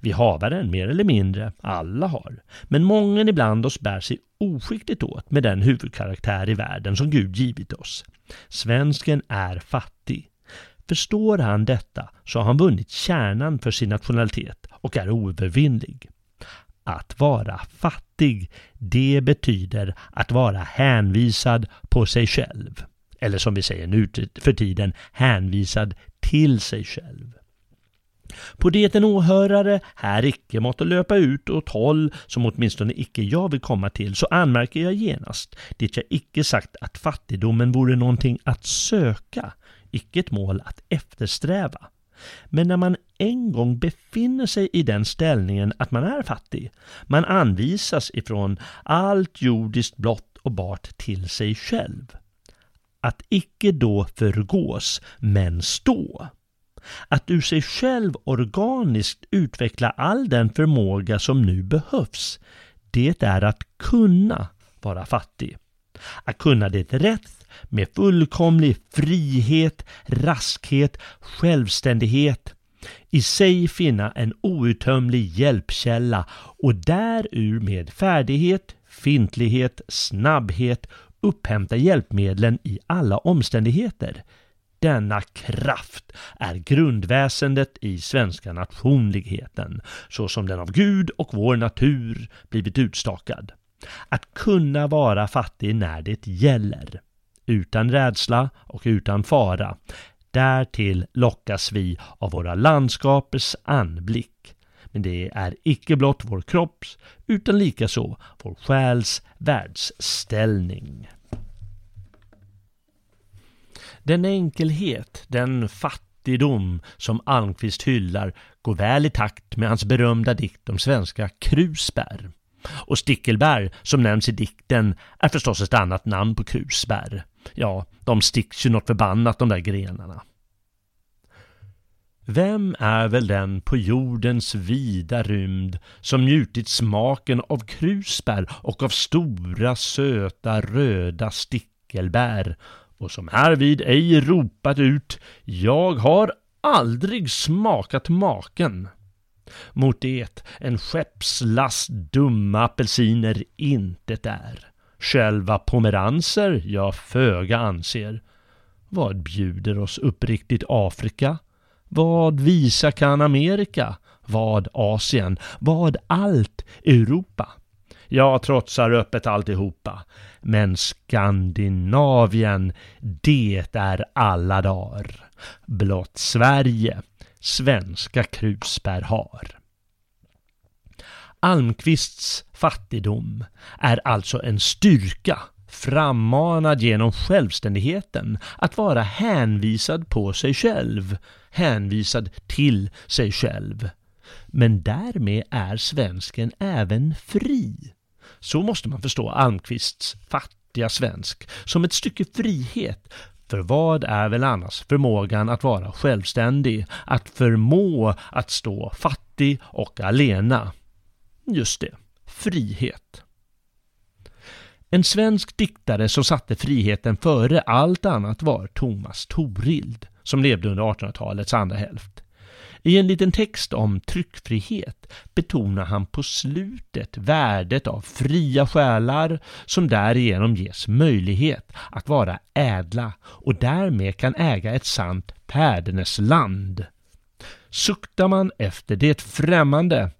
Vi havar den mer eller mindre, alla har, men många ibland oss bär sig oskickligt åt med den huvudkaraktär i världen som Gud givit oss. Svensken är fattig. Förstår han detta så har han vunnit kärnan för sin nationalitet och är oövervinnlig. Att vara fattig, det betyder att vara hänvisad på sig själv eller som vi säger nu för tiden, hänvisad till sig själv. På det en åhörare här icke måtte löpa ut åt håll som åtminstone icke jag vill komma till, så anmärker jag genast det jag icke sagt att fattigdomen vore någonting att söka, icke ett mål att eftersträva. Men när man en gång befinner sig i den ställningen att man är fattig, man anvisas ifrån allt jordiskt blott och bart till sig själv att icke då förgås, men stå. Att ur sig själv organiskt utveckla all den förmåga som nu behövs, det är att kunna vara fattig. Att kunna det rätt med fullkomlig frihet, raskhet, självständighet, i sig finna en outtömlig hjälpkälla och därur med färdighet, fintlighet, snabbhet, upphämta hjälpmedlen i alla omständigheter. Denna kraft är grundväsendet i svenska nationligheten, så som den av Gud och vår natur blivit utstakad. Att kunna vara fattig när det gäller, utan rädsla och utan fara. Därtill lockas vi av våra landskapers anblick. Men det är icke blott vår kropps, utan likaså vår själs världsställning. Den enkelhet, den fattigdom som Almqvist hyllar går väl i takt med hans berömda dikt om svenska krusbär. Och stickelbär, som nämns i dikten, är förstås ett annat namn på krusbär. Ja, de sticks ju något förbannat de där grenarna. Vem är väl den på jordens vida rymd som njutit smaken av krusbär och av stora söta röda stickelbär och som härvid ej ropat ut ”Jag har aldrig smakat maken”. Mot det en skeppslast dumma apelsiner intet är. Själva pomeranser jag föga anser. Vad bjuder oss uppriktigt Afrika? Vad visa kan Amerika? Vad Asien? Vad allt Europa? Jag trotsar öppet alltihopa. Men Skandinavien, det är alla dagar. Blott Sverige svenska krusbär har. Almqvists fattigdom är alltså en styrka frammanad genom självständigheten, att vara hänvisad på sig själv, hänvisad till sig själv. Men därmed är svensken även fri. Så måste man förstå Almqvists fattiga svensk, som ett stycke frihet. För vad är väl annars förmågan att vara självständig, att förmå att stå fattig och alena? Just det, frihet. En svensk diktare som satte friheten före allt annat var Thomas Torild, som levde under 1800-talets andra hälft. I en liten text om tryckfrihet betonar han på slutet värdet av fria själar som därigenom ges möjlighet att vara ädla och därmed kan äga ett sant fädernesland. Suktar man efter det främmande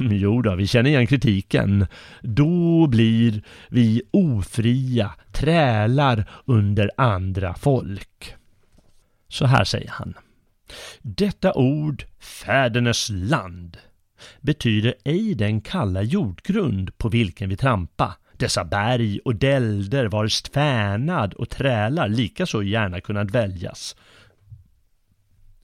Mm, jo då, vi känner igen kritiken. Då blir vi ofria trälar under andra folk. Så här säger han. Detta ord, fädernes land, betyder ej den kalla jordgrund på vilken vi trampa, dessa berg och dälder varst fänad och trälar likaså gärna kunnat väljas,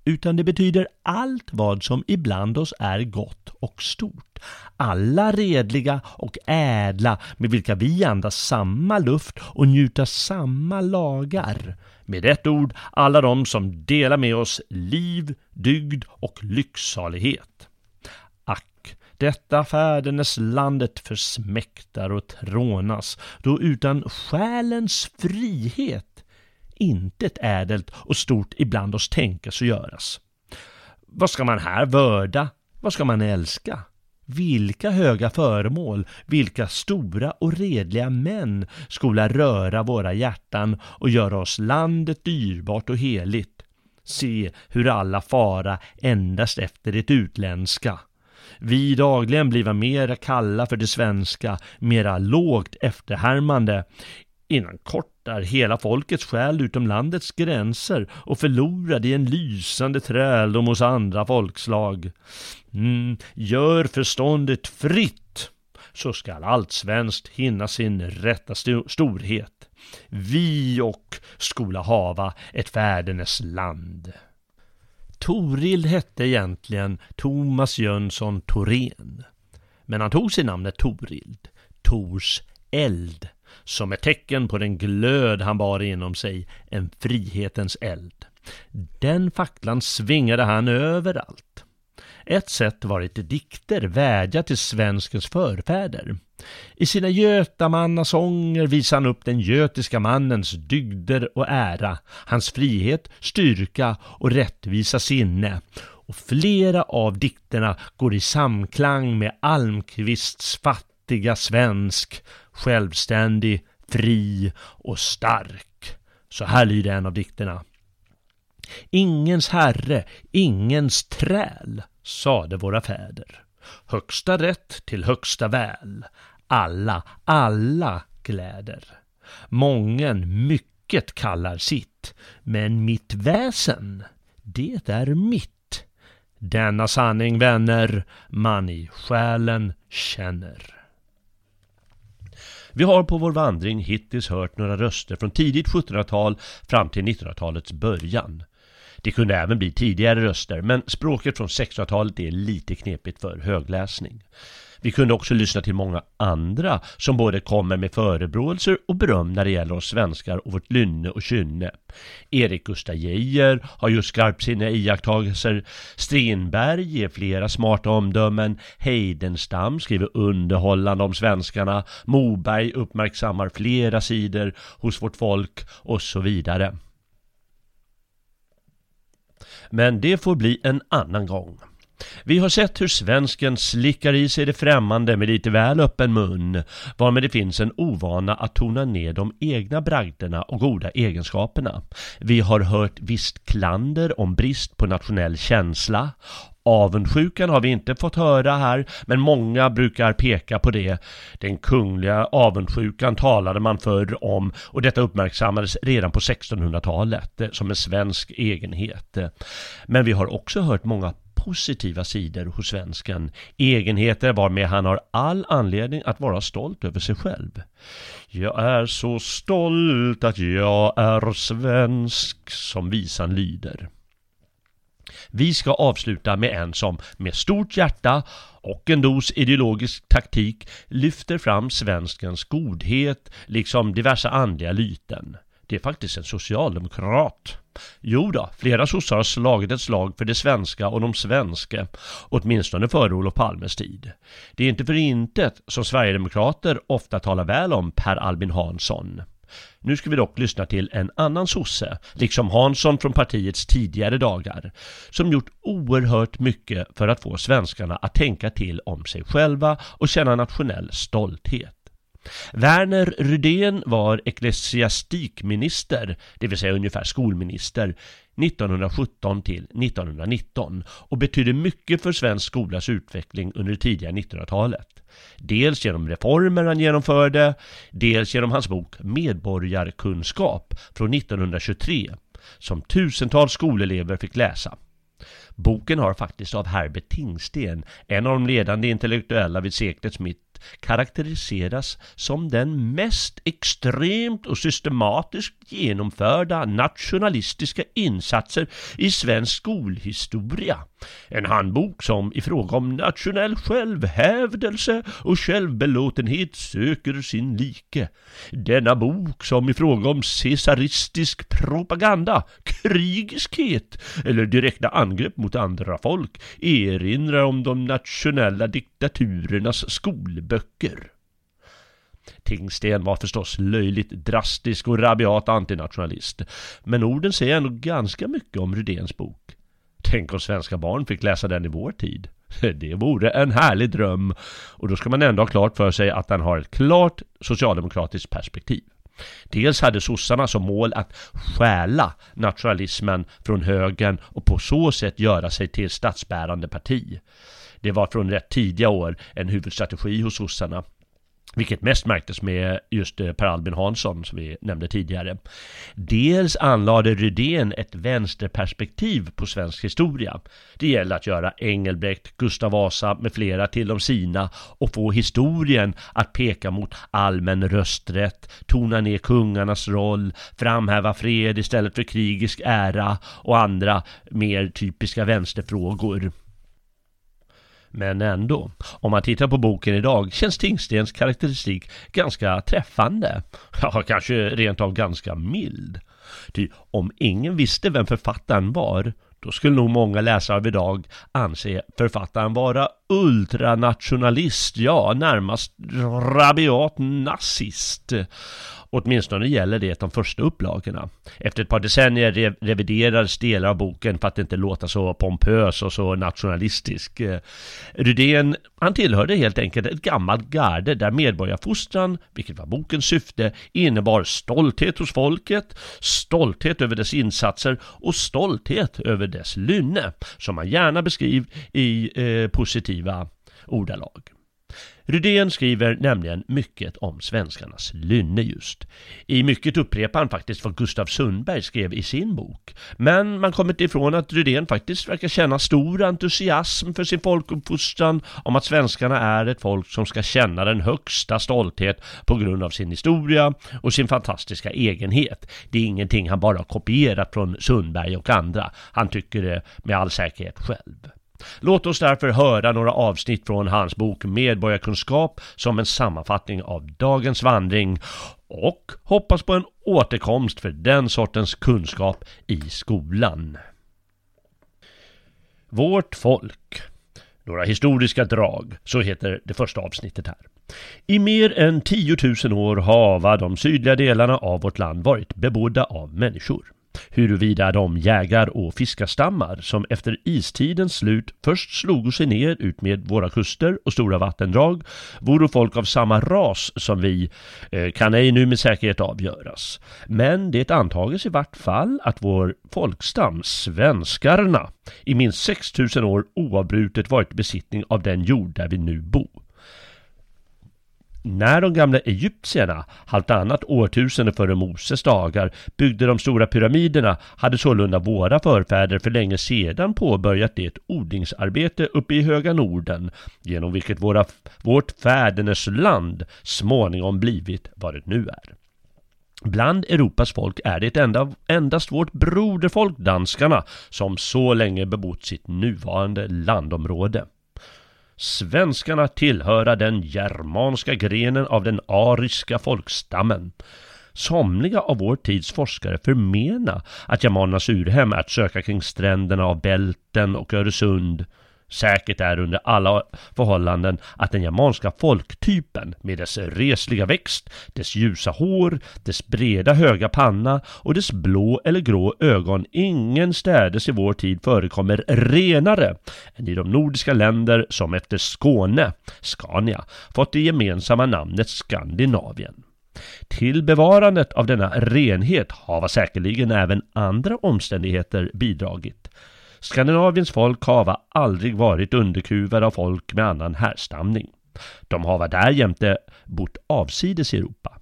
utan det betyder allt vad som ibland oss är gott och stort. Alla redliga och ädla med vilka vi andas samma luft och njuta samma lagar. Med ett ord, alla de som delar med oss liv, dygd och lycksalighet. Ack, detta färdenes landet försmäktar och trånas, då utan själens frihet intet ädelt och stort ibland oss tänkas och göras. Vad ska man här vörda? Vad ska man älska? Vilka höga föremål, vilka stora och redliga män skola röra våra hjärtan och göra oss landet dyrbart och heligt. Se hur alla fara endast efter det utländska. Vi dagligen bliva mera kalla för det svenska, mera lågt efterhärmande. Innan kort är hela folkets själ utom landets gränser och förlorad i en lysande träldom hos andra folkslag. Mm, gör förståndet fritt, så skall allt svenskt hinna sin rätta storhet. Vi och skola hava ett färdenes land. Torild hette egentligen Thomas Jönsson Thorén. Men han tog sig namnet Torild, Tors eld som ett tecken på den glöd han bar inom sig, en frihetens eld. Den facklan svingade han överallt. Ett sätt var att i dikter vädja till svenskens förfäder. I sina götamannasånger visar han upp den götiska mannens dygder och ära, hans frihet, styrka och rättvisa sinne. Och flera av dikterna går i samklang med Almqvists fattiga svensk, självständig, fri och stark. Så här lyder en av dikterna. Ingens herre, ingens träl, sade våra fäder. Högsta rätt till högsta väl, alla, alla gläder. Mången mycket kallar sitt, men mitt väsen, det är mitt. Denna sanning, vänner, man i själen känner. Vi har på vår vandring hittills hört några röster från tidigt 1700-tal fram till 1900-talets början. Det kunde även bli tidigare röster, men språket från 1600-talet är lite knepigt för högläsning. Vi kunde också lyssna till många andra som både kommer med förebråelser och beröm när det gäller oss svenskar och vårt lynne och kynne. Erik Gustaf Geijer har just skarpsinniga iakttagelser. Strindberg ger flera smarta omdömen. Heidenstam skriver underhållande om svenskarna. Moberg uppmärksammar flera sidor hos vårt folk och så vidare. Men det får bli en annan gång. Vi har sett hur svensken slickar i sig det främmande med lite väl öppen mun, varmed det finns en ovana att tona ner de egna bragderna och goda egenskaperna. Vi har hört visst klander om brist på nationell känsla, Avundsjukan har vi inte fått höra här, men många brukar peka på det. Den kungliga avundsjukan talade man förr om och detta uppmärksammades redan på 1600-talet eh, som en svensk egenhet. Men vi har också hört många positiva sidor hos svensken. Egenheter varmed han har all anledning att vara stolt över sig själv. Jag är så stolt att jag är svensk, som visan lyder. Vi ska avsluta med en som med stort hjärta och en dos ideologisk taktik lyfter fram svenskens godhet liksom diverse andliga lyten. Det är faktiskt en socialdemokrat. Jo då, flera sossar har slagit ett slag för det svenska och de svenska, åtminstone före Olof Palmes tid. Det är inte för intet som Sverigedemokrater ofta talar väl om Per Albin Hansson. Nu ska vi dock lyssna till en annan sosse, liksom Hansson från partiets tidigare dagar, som gjort oerhört mycket för att få svenskarna att tänka till om sig själva och känna nationell stolthet. Verner Rydén var ecklesiastikminister, det vill säga ungefär skolminister, 1917 till 1919 och betydde mycket för svensk skolas utveckling under det tidiga 1900-talet. Dels genom reformer han genomförde, dels genom hans bok Medborgarkunskap från 1923 som tusentals skolelever fick läsa. Boken har faktiskt av Herbert Tingsten, en av de ledande intellektuella vid seklets mitt, karaktäriseras som den mest extremt och systematiskt genomförda nationalistiska insatser i svensk skolhistoria. En handbok som i fråga om nationell självhävdelse och självbelåtenhet söker sin like. Denna bok som i fråga om cesaristisk propaganda, krigiskhet eller direkta angrepp mot andra folk erinrar om de nationella diktaturernas skolböcker. Tingsten var förstås löjligt drastisk och rabiat antinationalist. Men orden säger ändå ganska mycket om Rydéns bok. Tänk om svenska barn fick läsa den i vår tid. <laughs> Det vore en härlig dröm. Och då ska man ändå ha klart för sig att den har ett klart socialdemokratiskt perspektiv. Dels hade sossarna som mål att stjäla nationalismen från högern och på så sätt göra sig till statsbärande parti. Det var från rätt tidiga år en huvudstrategi hos sossarna. Vilket mest märktes med just eh, Per Albin Hansson som vi nämnde tidigare. Dels anlade Rydén ett vänsterperspektiv på svensk historia. Det gäller att göra Engelbrekt, Gustav Vasa med flera till de sina och få historien att peka mot allmän rösträtt, tona ner kungarnas roll, framhäva fred istället för krigisk ära och andra mer typiska vänsterfrågor. Men ändå, om man tittar på boken idag känns Tingstens karaktäristik ganska träffande. <laughs> Ja, kanske rent av ganska mild. Ty om ingen visste vem författaren var, då skulle nog många läsare av idag anse författaren vara ultranationalist, ja närmast rabiat nazist. Åtminstone gäller det de första upplagorna. Efter ett par decennier rev reviderades delar av boken för att inte låta så pompös och så nationalistisk. Eh, Rydén, han tillhörde helt enkelt ett gammalt garde där medborgarfostran, vilket var bokens syfte, innebar stolthet hos folket, stolthet över dess insatser och stolthet över dess lynne, som man gärna beskriver i eh, positiva ordalag. Rydén skriver nämligen mycket om svenskarnas lynne just. I mycket upprepar han faktiskt vad Gustav Sundberg skrev i sin bok. Men man kommer inte ifrån att Rydén faktiskt verkar känna stor entusiasm för sin folkuppfostran om att svenskarna är ett folk som ska känna den högsta stolthet på grund av sin historia och sin fantastiska egenhet. Det är ingenting han bara kopierat från Sundberg och andra. Han tycker det med all säkerhet själv. Låt oss därför höra några avsnitt från hans bok Medborgarkunskap som en sammanfattning av dagens vandring och hoppas på en återkomst för den sortens kunskap i skolan. Vårt folk. Några historiska drag, så heter det första avsnittet här. I mer än 10 000 år har de sydliga delarna av vårt land varit bebodda av människor. Huruvida de jägar och fiskarstammar som efter istidens slut först slog sig ner ut med våra kuster och stora vattendrag vore folk av samma ras som vi eh, kan ej nu med säkerhet avgöras. Men det antages i vart fall att vår folkstam, svenskarna, i minst 6000 år oavbrutet varit besittning av den jord där vi nu bor. När de gamla egyptierna, halvtannat årtusende före Moses dagar, byggde de stora pyramiderna hade sålunda våra förfäder för länge sedan påbörjat det odlingsarbete uppe i höga Norden, genom vilket våra, vårt fädernesland småningom blivit vad det nu är. Bland Europas folk är det enda, endast vårt broderfolk danskarna som så länge bebott sitt nuvarande landområde. Svenskarna tillhöra den germanska grenen av den ariska folkstammen. Somliga av vår tids forskare förmena att germanernas urhem är att söka kring stränderna av Bälten och Öresund Säkert är under alla förhållanden att den germanska folktypen med dess resliga växt, dess ljusa hår, dess breda höga panna och dess blå eller grå ögon ingenstädes i vår tid förekommer renare än i de nordiska länder som efter Skåne, Scania, fått det gemensamma namnet Skandinavien. Till bevarandet av denna renhet har säkerligen även andra omständigheter bidragit. Skandinaviens folk hava aldrig varit underkuvade av folk med annan härstamning. De hava därjämte bott avsides i Europa.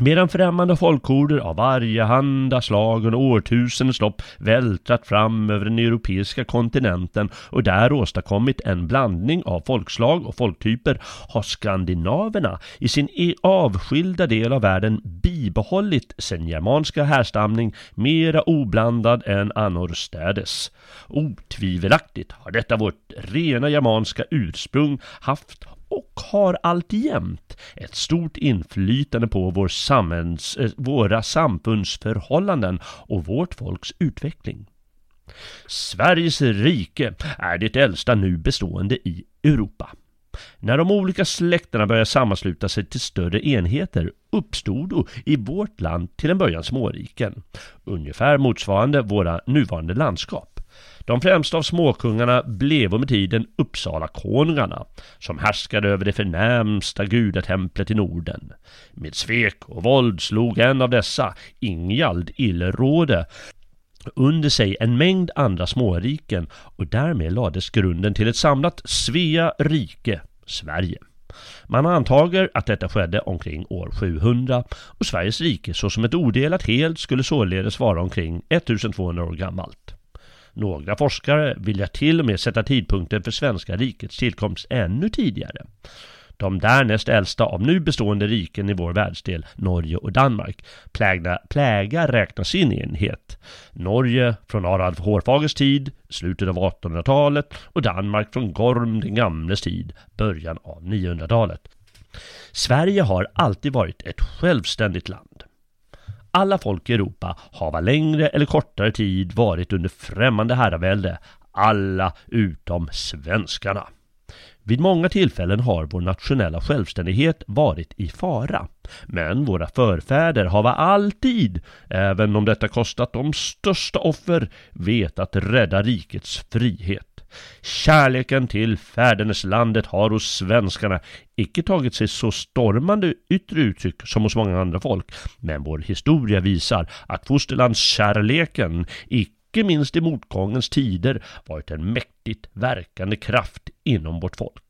Medan främmande folkhorder av varjehanda slag under årtusendens lopp vältrat fram över den europeiska kontinenten och där åstadkommit en blandning av folkslag och folktyper har skandinaverna i sin e- avskilda del av världen bibehållit sin germanska härstamning mera oblandad än annorstädes. Otvivelaktigt har detta vårt rena germanska ursprung haft och har alltjämt ett stort inflytande på vår samhälls, eh, våra samfundsförhållanden och vårt folks utveckling. Sveriges rike är det äldsta nu bestående i Europa. När de olika släkterna började sammansluta sig till större enheter uppstod i vårt land till en början småriken, ungefär motsvarande våra nuvarande landskap. De främsta av småkungarna blev med tiden Uppsala-konungarna som härskade över det förnämsta gudatemplet i Norden. Med svek och våld slog en av dessa, Ingjald Illråde, under sig en mängd andra småriken och därmed lades grunden till ett samlat Svea rike, Sverige. Man antager att detta skedde omkring år 700 och Sveriges rike såsom ett odelat helt skulle således vara omkring 1200 år gammalt. Några forskare vill jag till och med sätta tidpunkten för svenska rikets tillkomst ännu tidigare. De därnäst äldsta av nu bestående riken i vår världsdel, Norge och Danmark, plägna, pläga räknas in i enhet. Norge från Harald Hårfagers tid, slutet av 1800-talet och Danmark från Gorm den gamles tid, början av 900-talet. Sverige har alltid varit ett självständigt land. Alla folk i Europa hava längre eller kortare tid varit under främmande herravälde, alla utom svenskarna. Vid många tillfällen har vår nationella självständighet varit i fara. Men våra förfäder har alltid, även om detta kostat de största offer, vetat rädda rikets frihet. Kärleken till fäderneslandet har hos svenskarna icke tagit sig så stormande yttre uttryck som hos många andra folk. Men vår historia visar att fosterlandskärleken icke minst i motgångens tider varit en mäktigt verkande kraft inom vårt folk.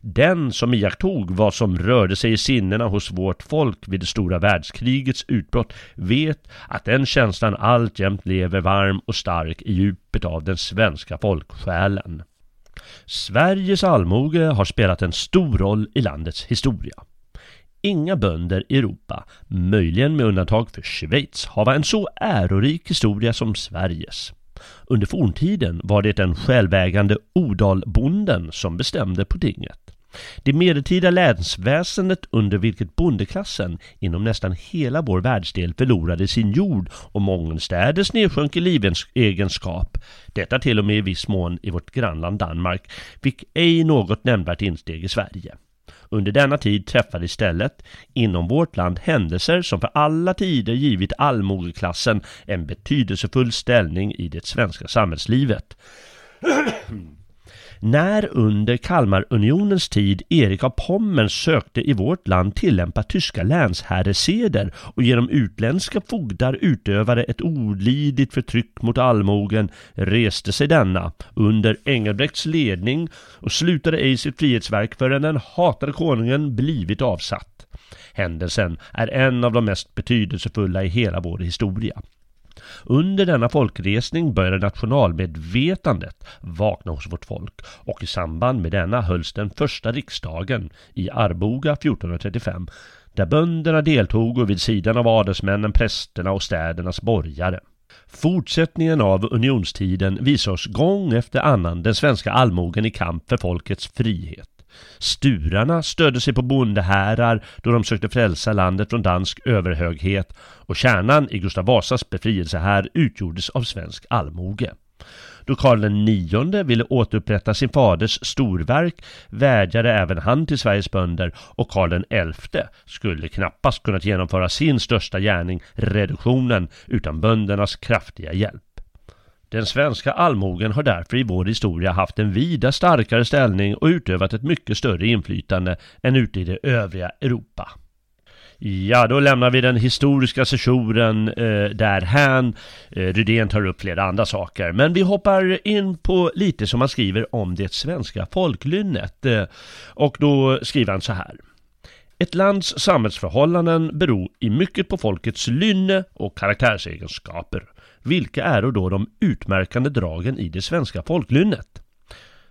Den som iakttog vad som rörde sig i sinnena hos vårt folk vid det stora världskrigets utbrott vet att den känslan alltjämt lever varm och stark i djupet av den svenska folksjälen. Sveriges allmoge har spelat en stor roll i landets historia. Inga bönder i Europa, möjligen med undantag för Schweiz, hava en så ärorik historia som Sveriges. Under forntiden var det den självägande odalbonden som bestämde på tinget. Det medeltida länsväsendet under vilket bondeklassen inom nästan hela vår världsdel förlorade sin jord och mångenstädes nedsjönk i livegenskap, detta till och med i viss mån i vårt grannland Danmark, fick ej något nämnvärt insteg i Sverige. Under denna tid träffade istället inom vårt land händelser som för alla tider givit allmogeklassen en betydelsefull ställning i det svenska samhällslivet. <clears throat> När under Kalmarunionens tid Erik av Pommern sökte i vårt land tillämpa tyska länsherreseder och genom utländska fogdar utövade ett olidligt förtryck mot allmogen reste sig denna under Engelbrekts ledning och slutade ej sitt frihetsverk förrän den hatade konungen blivit avsatt. Händelsen är en av de mest betydelsefulla i hela vår historia. Under denna folkresning började nationalmedvetandet vakna hos vårt folk och i samband med denna hölls den första riksdagen i Arboga 1435 där bönderna deltog och vid sidan av adelsmännen, prästerna och städernas borgare. Fortsättningen av unionstiden visar oss gång efter annan den svenska allmogen i kamp för folkets frihet. Sturarna stödde sig på bondehärar då de sökte frälsa landet från dansk överhöghet och kärnan i Gustav Vasas befrielsehär utgjordes av svensk allmoge. Då Karl IX ville återupprätta sin faders storverk vädjade även han till Sveriges bönder och Karl XI skulle knappast kunnat genomföra sin största gärning, reduktionen, utan böndernas kraftiga hjälp. Den svenska allmogen har därför i vår historia haft en vida starkare ställning och utövat ett mycket större inflytande än ute i det övriga Europa. Ja, då lämnar vi den historiska sessionen eh, därhän. Eh, Rydén tar upp flera andra saker. Men vi hoppar in på lite som man skriver om det svenska folklynnet. Eh, och då skriver han så här. Ett lands samhällsförhållanden beror i mycket på folkets lynne och karaktärsegenskaper. Vilka är då de utmärkande dragen i det svenska folklynnet?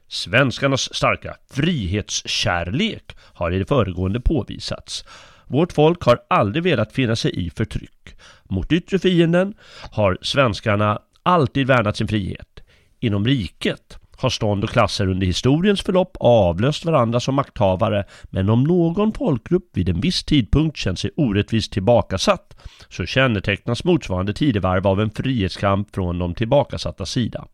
Svenskarnas starka frihetskärlek har i det föregående påvisats. Vårt folk har aldrig velat finna sig i förtryck. Mot yttre fienden har svenskarna alltid värnat sin frihet. Inom riket har stånd och klasser under historiens förlopp avlöst varandra som makthavare men om någon folkgrupp vid en viss tidpunkt känt sig orättvist tillbakasatt så kännetecknas motsvarande tidevarv av en frihetskamp från de tillbakasatta sida.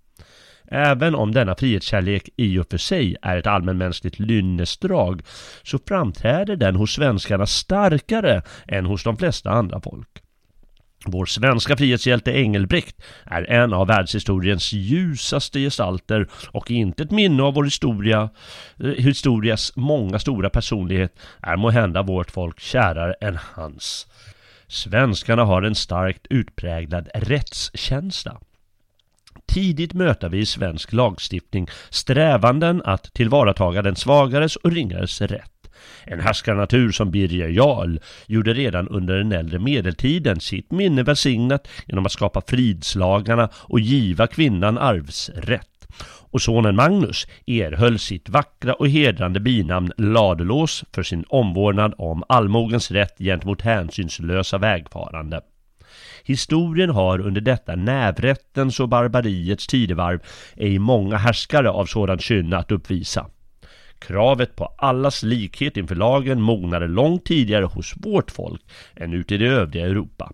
Även om denna frihetskärlek i och för sig är ett allmänmänskligt lynnesdrag så framträder den hos svenskarna starkare än hos de flesta andra folk. Vår svenska frihetshjälte Engelbrekt är en av världshistoriens ljusaste gestalter och inte ett minne av vår historia, eh, historias många stora personlighet är måhända vårt folk kärare än hans. Svenskarna har en starkt utpräglad rättskänsla. Tidigt möter vi i svensk lagstiftning strävanden att tillvarataga den svagares och ringares rätt. En härskarnatur som Birger Jarl gjorde redan under den äldre medeltiden sitt minne välsignat genom att skapa fridslagarna och giva kvinnan arvsrätt. Och sonen Magnus erhöll sitt vackra och hedrande binamn Ladulås för sin omvårdnad om allmogens rätt gentemot hänsynslösa vägfarande. Historien har under detta nävrättens och barbariets tidevarv ej många härskare av sådant kynne att uppvisa. Kravet på allas likhet inför lagen mognade långt tidigare hos vårt folk än ute i det övriga Europa.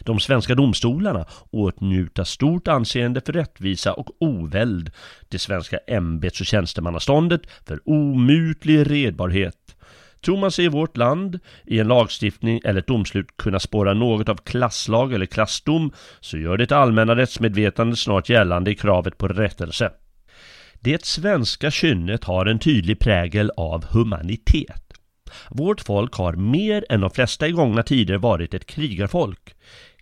De svenska domstolarna åtnjuta stort anseende för rättvisa och oväld. Det svenska ämbets och tjänstemannaståndet för omutlig redbarhet. Tror man sig i vårt land i en lagstiftning eller ett domslut kunna spåra något av klasslag eller klassdom så gör det allmänna rättsmedvetandet snart gällande i kravet på rättelse. Det svenska kynnet har en tydlig prägel av humanitet. Vårt folk har mer än de flesta i gångna tider varit ett krigarfolk.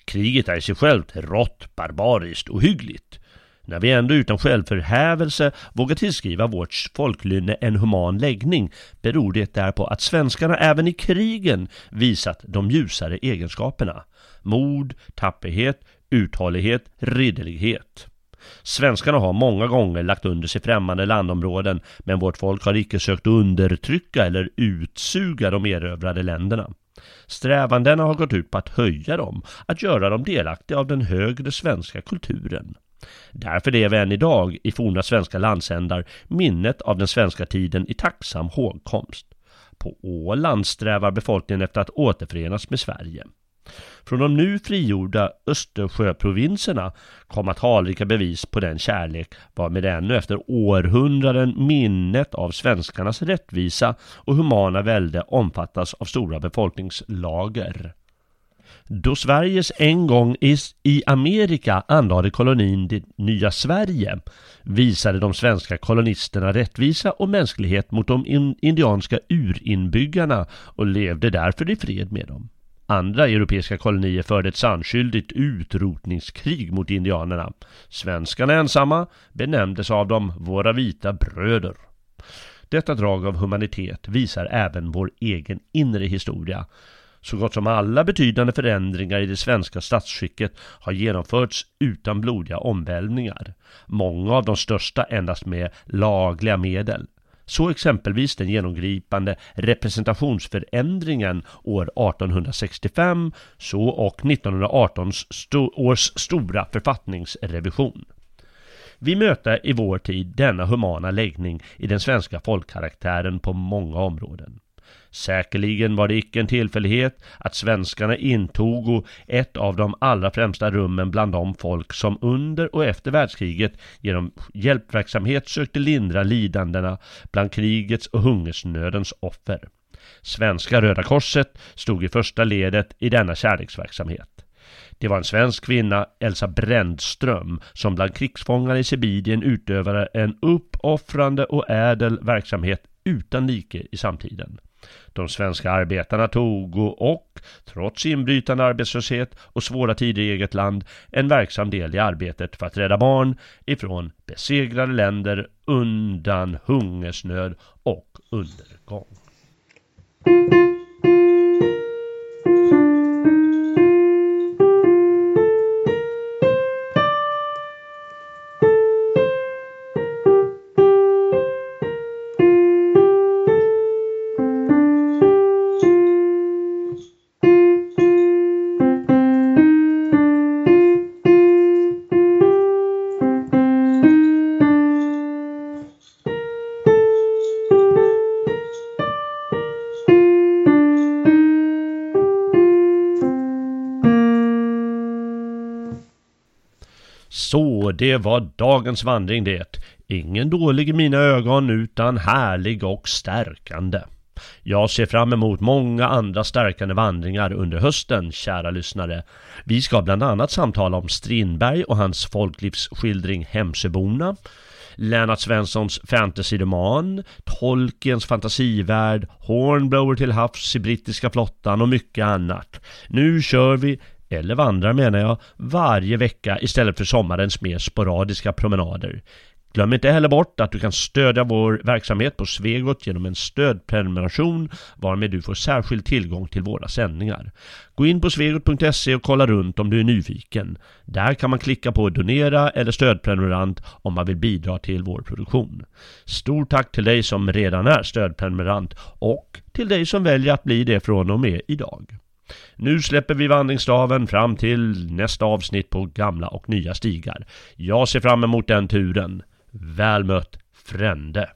Kriget är i sig självt rått, barbariskt och hyggligt. När vi ändå utan självförhävelse vågar tillskriva vårt folklynne en human läggning beror det därpå att svenskarna även i krigen visat de ljusare egenskaperna. Mod, tapperhet, uthållighet, ridderlighet. Svenskarna har många gånger lagt under sig främmande landområden men vårt folk har icke sökt undertrycka eller utsuga de erövrade länderna. Strävandena har gått ut på att höja dem, att göra dem delaktiga av den högre svenska kulturen. Därför lever än idag i forna svenska landsändar minnet av den svenska tiden i tacksam hågkomst. På Åland strävar befolkningen efter att återförenas med Sverige. Från de nu frigjorda Östersjöprovinserna kom att talrika bevis på den kärlek varmed ännu efter århundraden minnet av svenskarnas rättvisa och humana välde omfattas av stora befolkningslager. Då Sveriges en gång i Amerika anlade kolonin det nya Sverige visade de svenska kolonisterna rättvisa och mänsklighet mot de indianska urinbyggarna och levde därför i fred med dem. Andra europeiska kolonier förde ett sannskyldigt utrotningskrig mot indianerna. Svenskarna ensamma benämndes av dem våra vita bröder. Detta drag av humanitet visar även vår egen inre historia. Så gott som alla betydande förändringar i det svenska statsskicket har genomförts utan blodiga omvälvningar. Många av de största endast med lagliga medel. Så exempelvis den genomgripande representationsförändringen år 1865, så och 1918 sto års stora författningsrevision. Vi möter i vår tid denna humana läggning i den svenska folkkaraktären på många områden. Säkerligen var det icke en tillfällighet att svenskarna intog ett av de allra främsta rummen bland de folk som under och efter världskriget genom hjälpverksamhet sökte lindra lidandena bland krigets och hungersnödens offer. Svenska Röda Korset stod i första ledet i denna kärleksverksamhet. Det var en svensk kvinna, Elsa Brändström, som bland krigsfångar i Sibirien utövade en uppoffrande och ädel verksamhet utan like i samtiden. De svenska arbetarna tog och, trots inbrytande arbetslöshet och svåra tider i eget land, en verksam del i arbetet för att rädda barn ifrån besegrade länder undan hungersnöd och undergång. Det var dagens vandring det. Ingen dålig i mina ögon utan härlig och stärkande. Jag ser fram emot många andra stärkande vandringar under hösten, kära lyssnare. Vi ska bland annat samtala om Strindberg och hans folklivsskildring Hemsöborna, Lennart Svenssons fantasyroman, Tolkiens fantasivärld, Hornblower till havs i brittiska flottan och mycket annat. Nu kör vi eller vandrar menar jag, varje vecka istället för sommarens mer sporadiska promenader. Glöm inte heller bort att du kan stödja vår verksamhet på Svegot genom en stödprenumeration varmed du får särskild tillgång till våra sändningar. Gå in på svegot.se och kolla runt om du är nyfiken. Där kan man klicka på donera eller stödprenumerant om man vill bidra till vår produktion. Stort tack till dig som redan är stödprenumerant och till dig som väljer att bli det från och med idag. Nu släpper vi vandringsstaven fram till nästa avsnitt på gamla och nya stigar. Jag ser fram emot den turen. Väl mött Frände!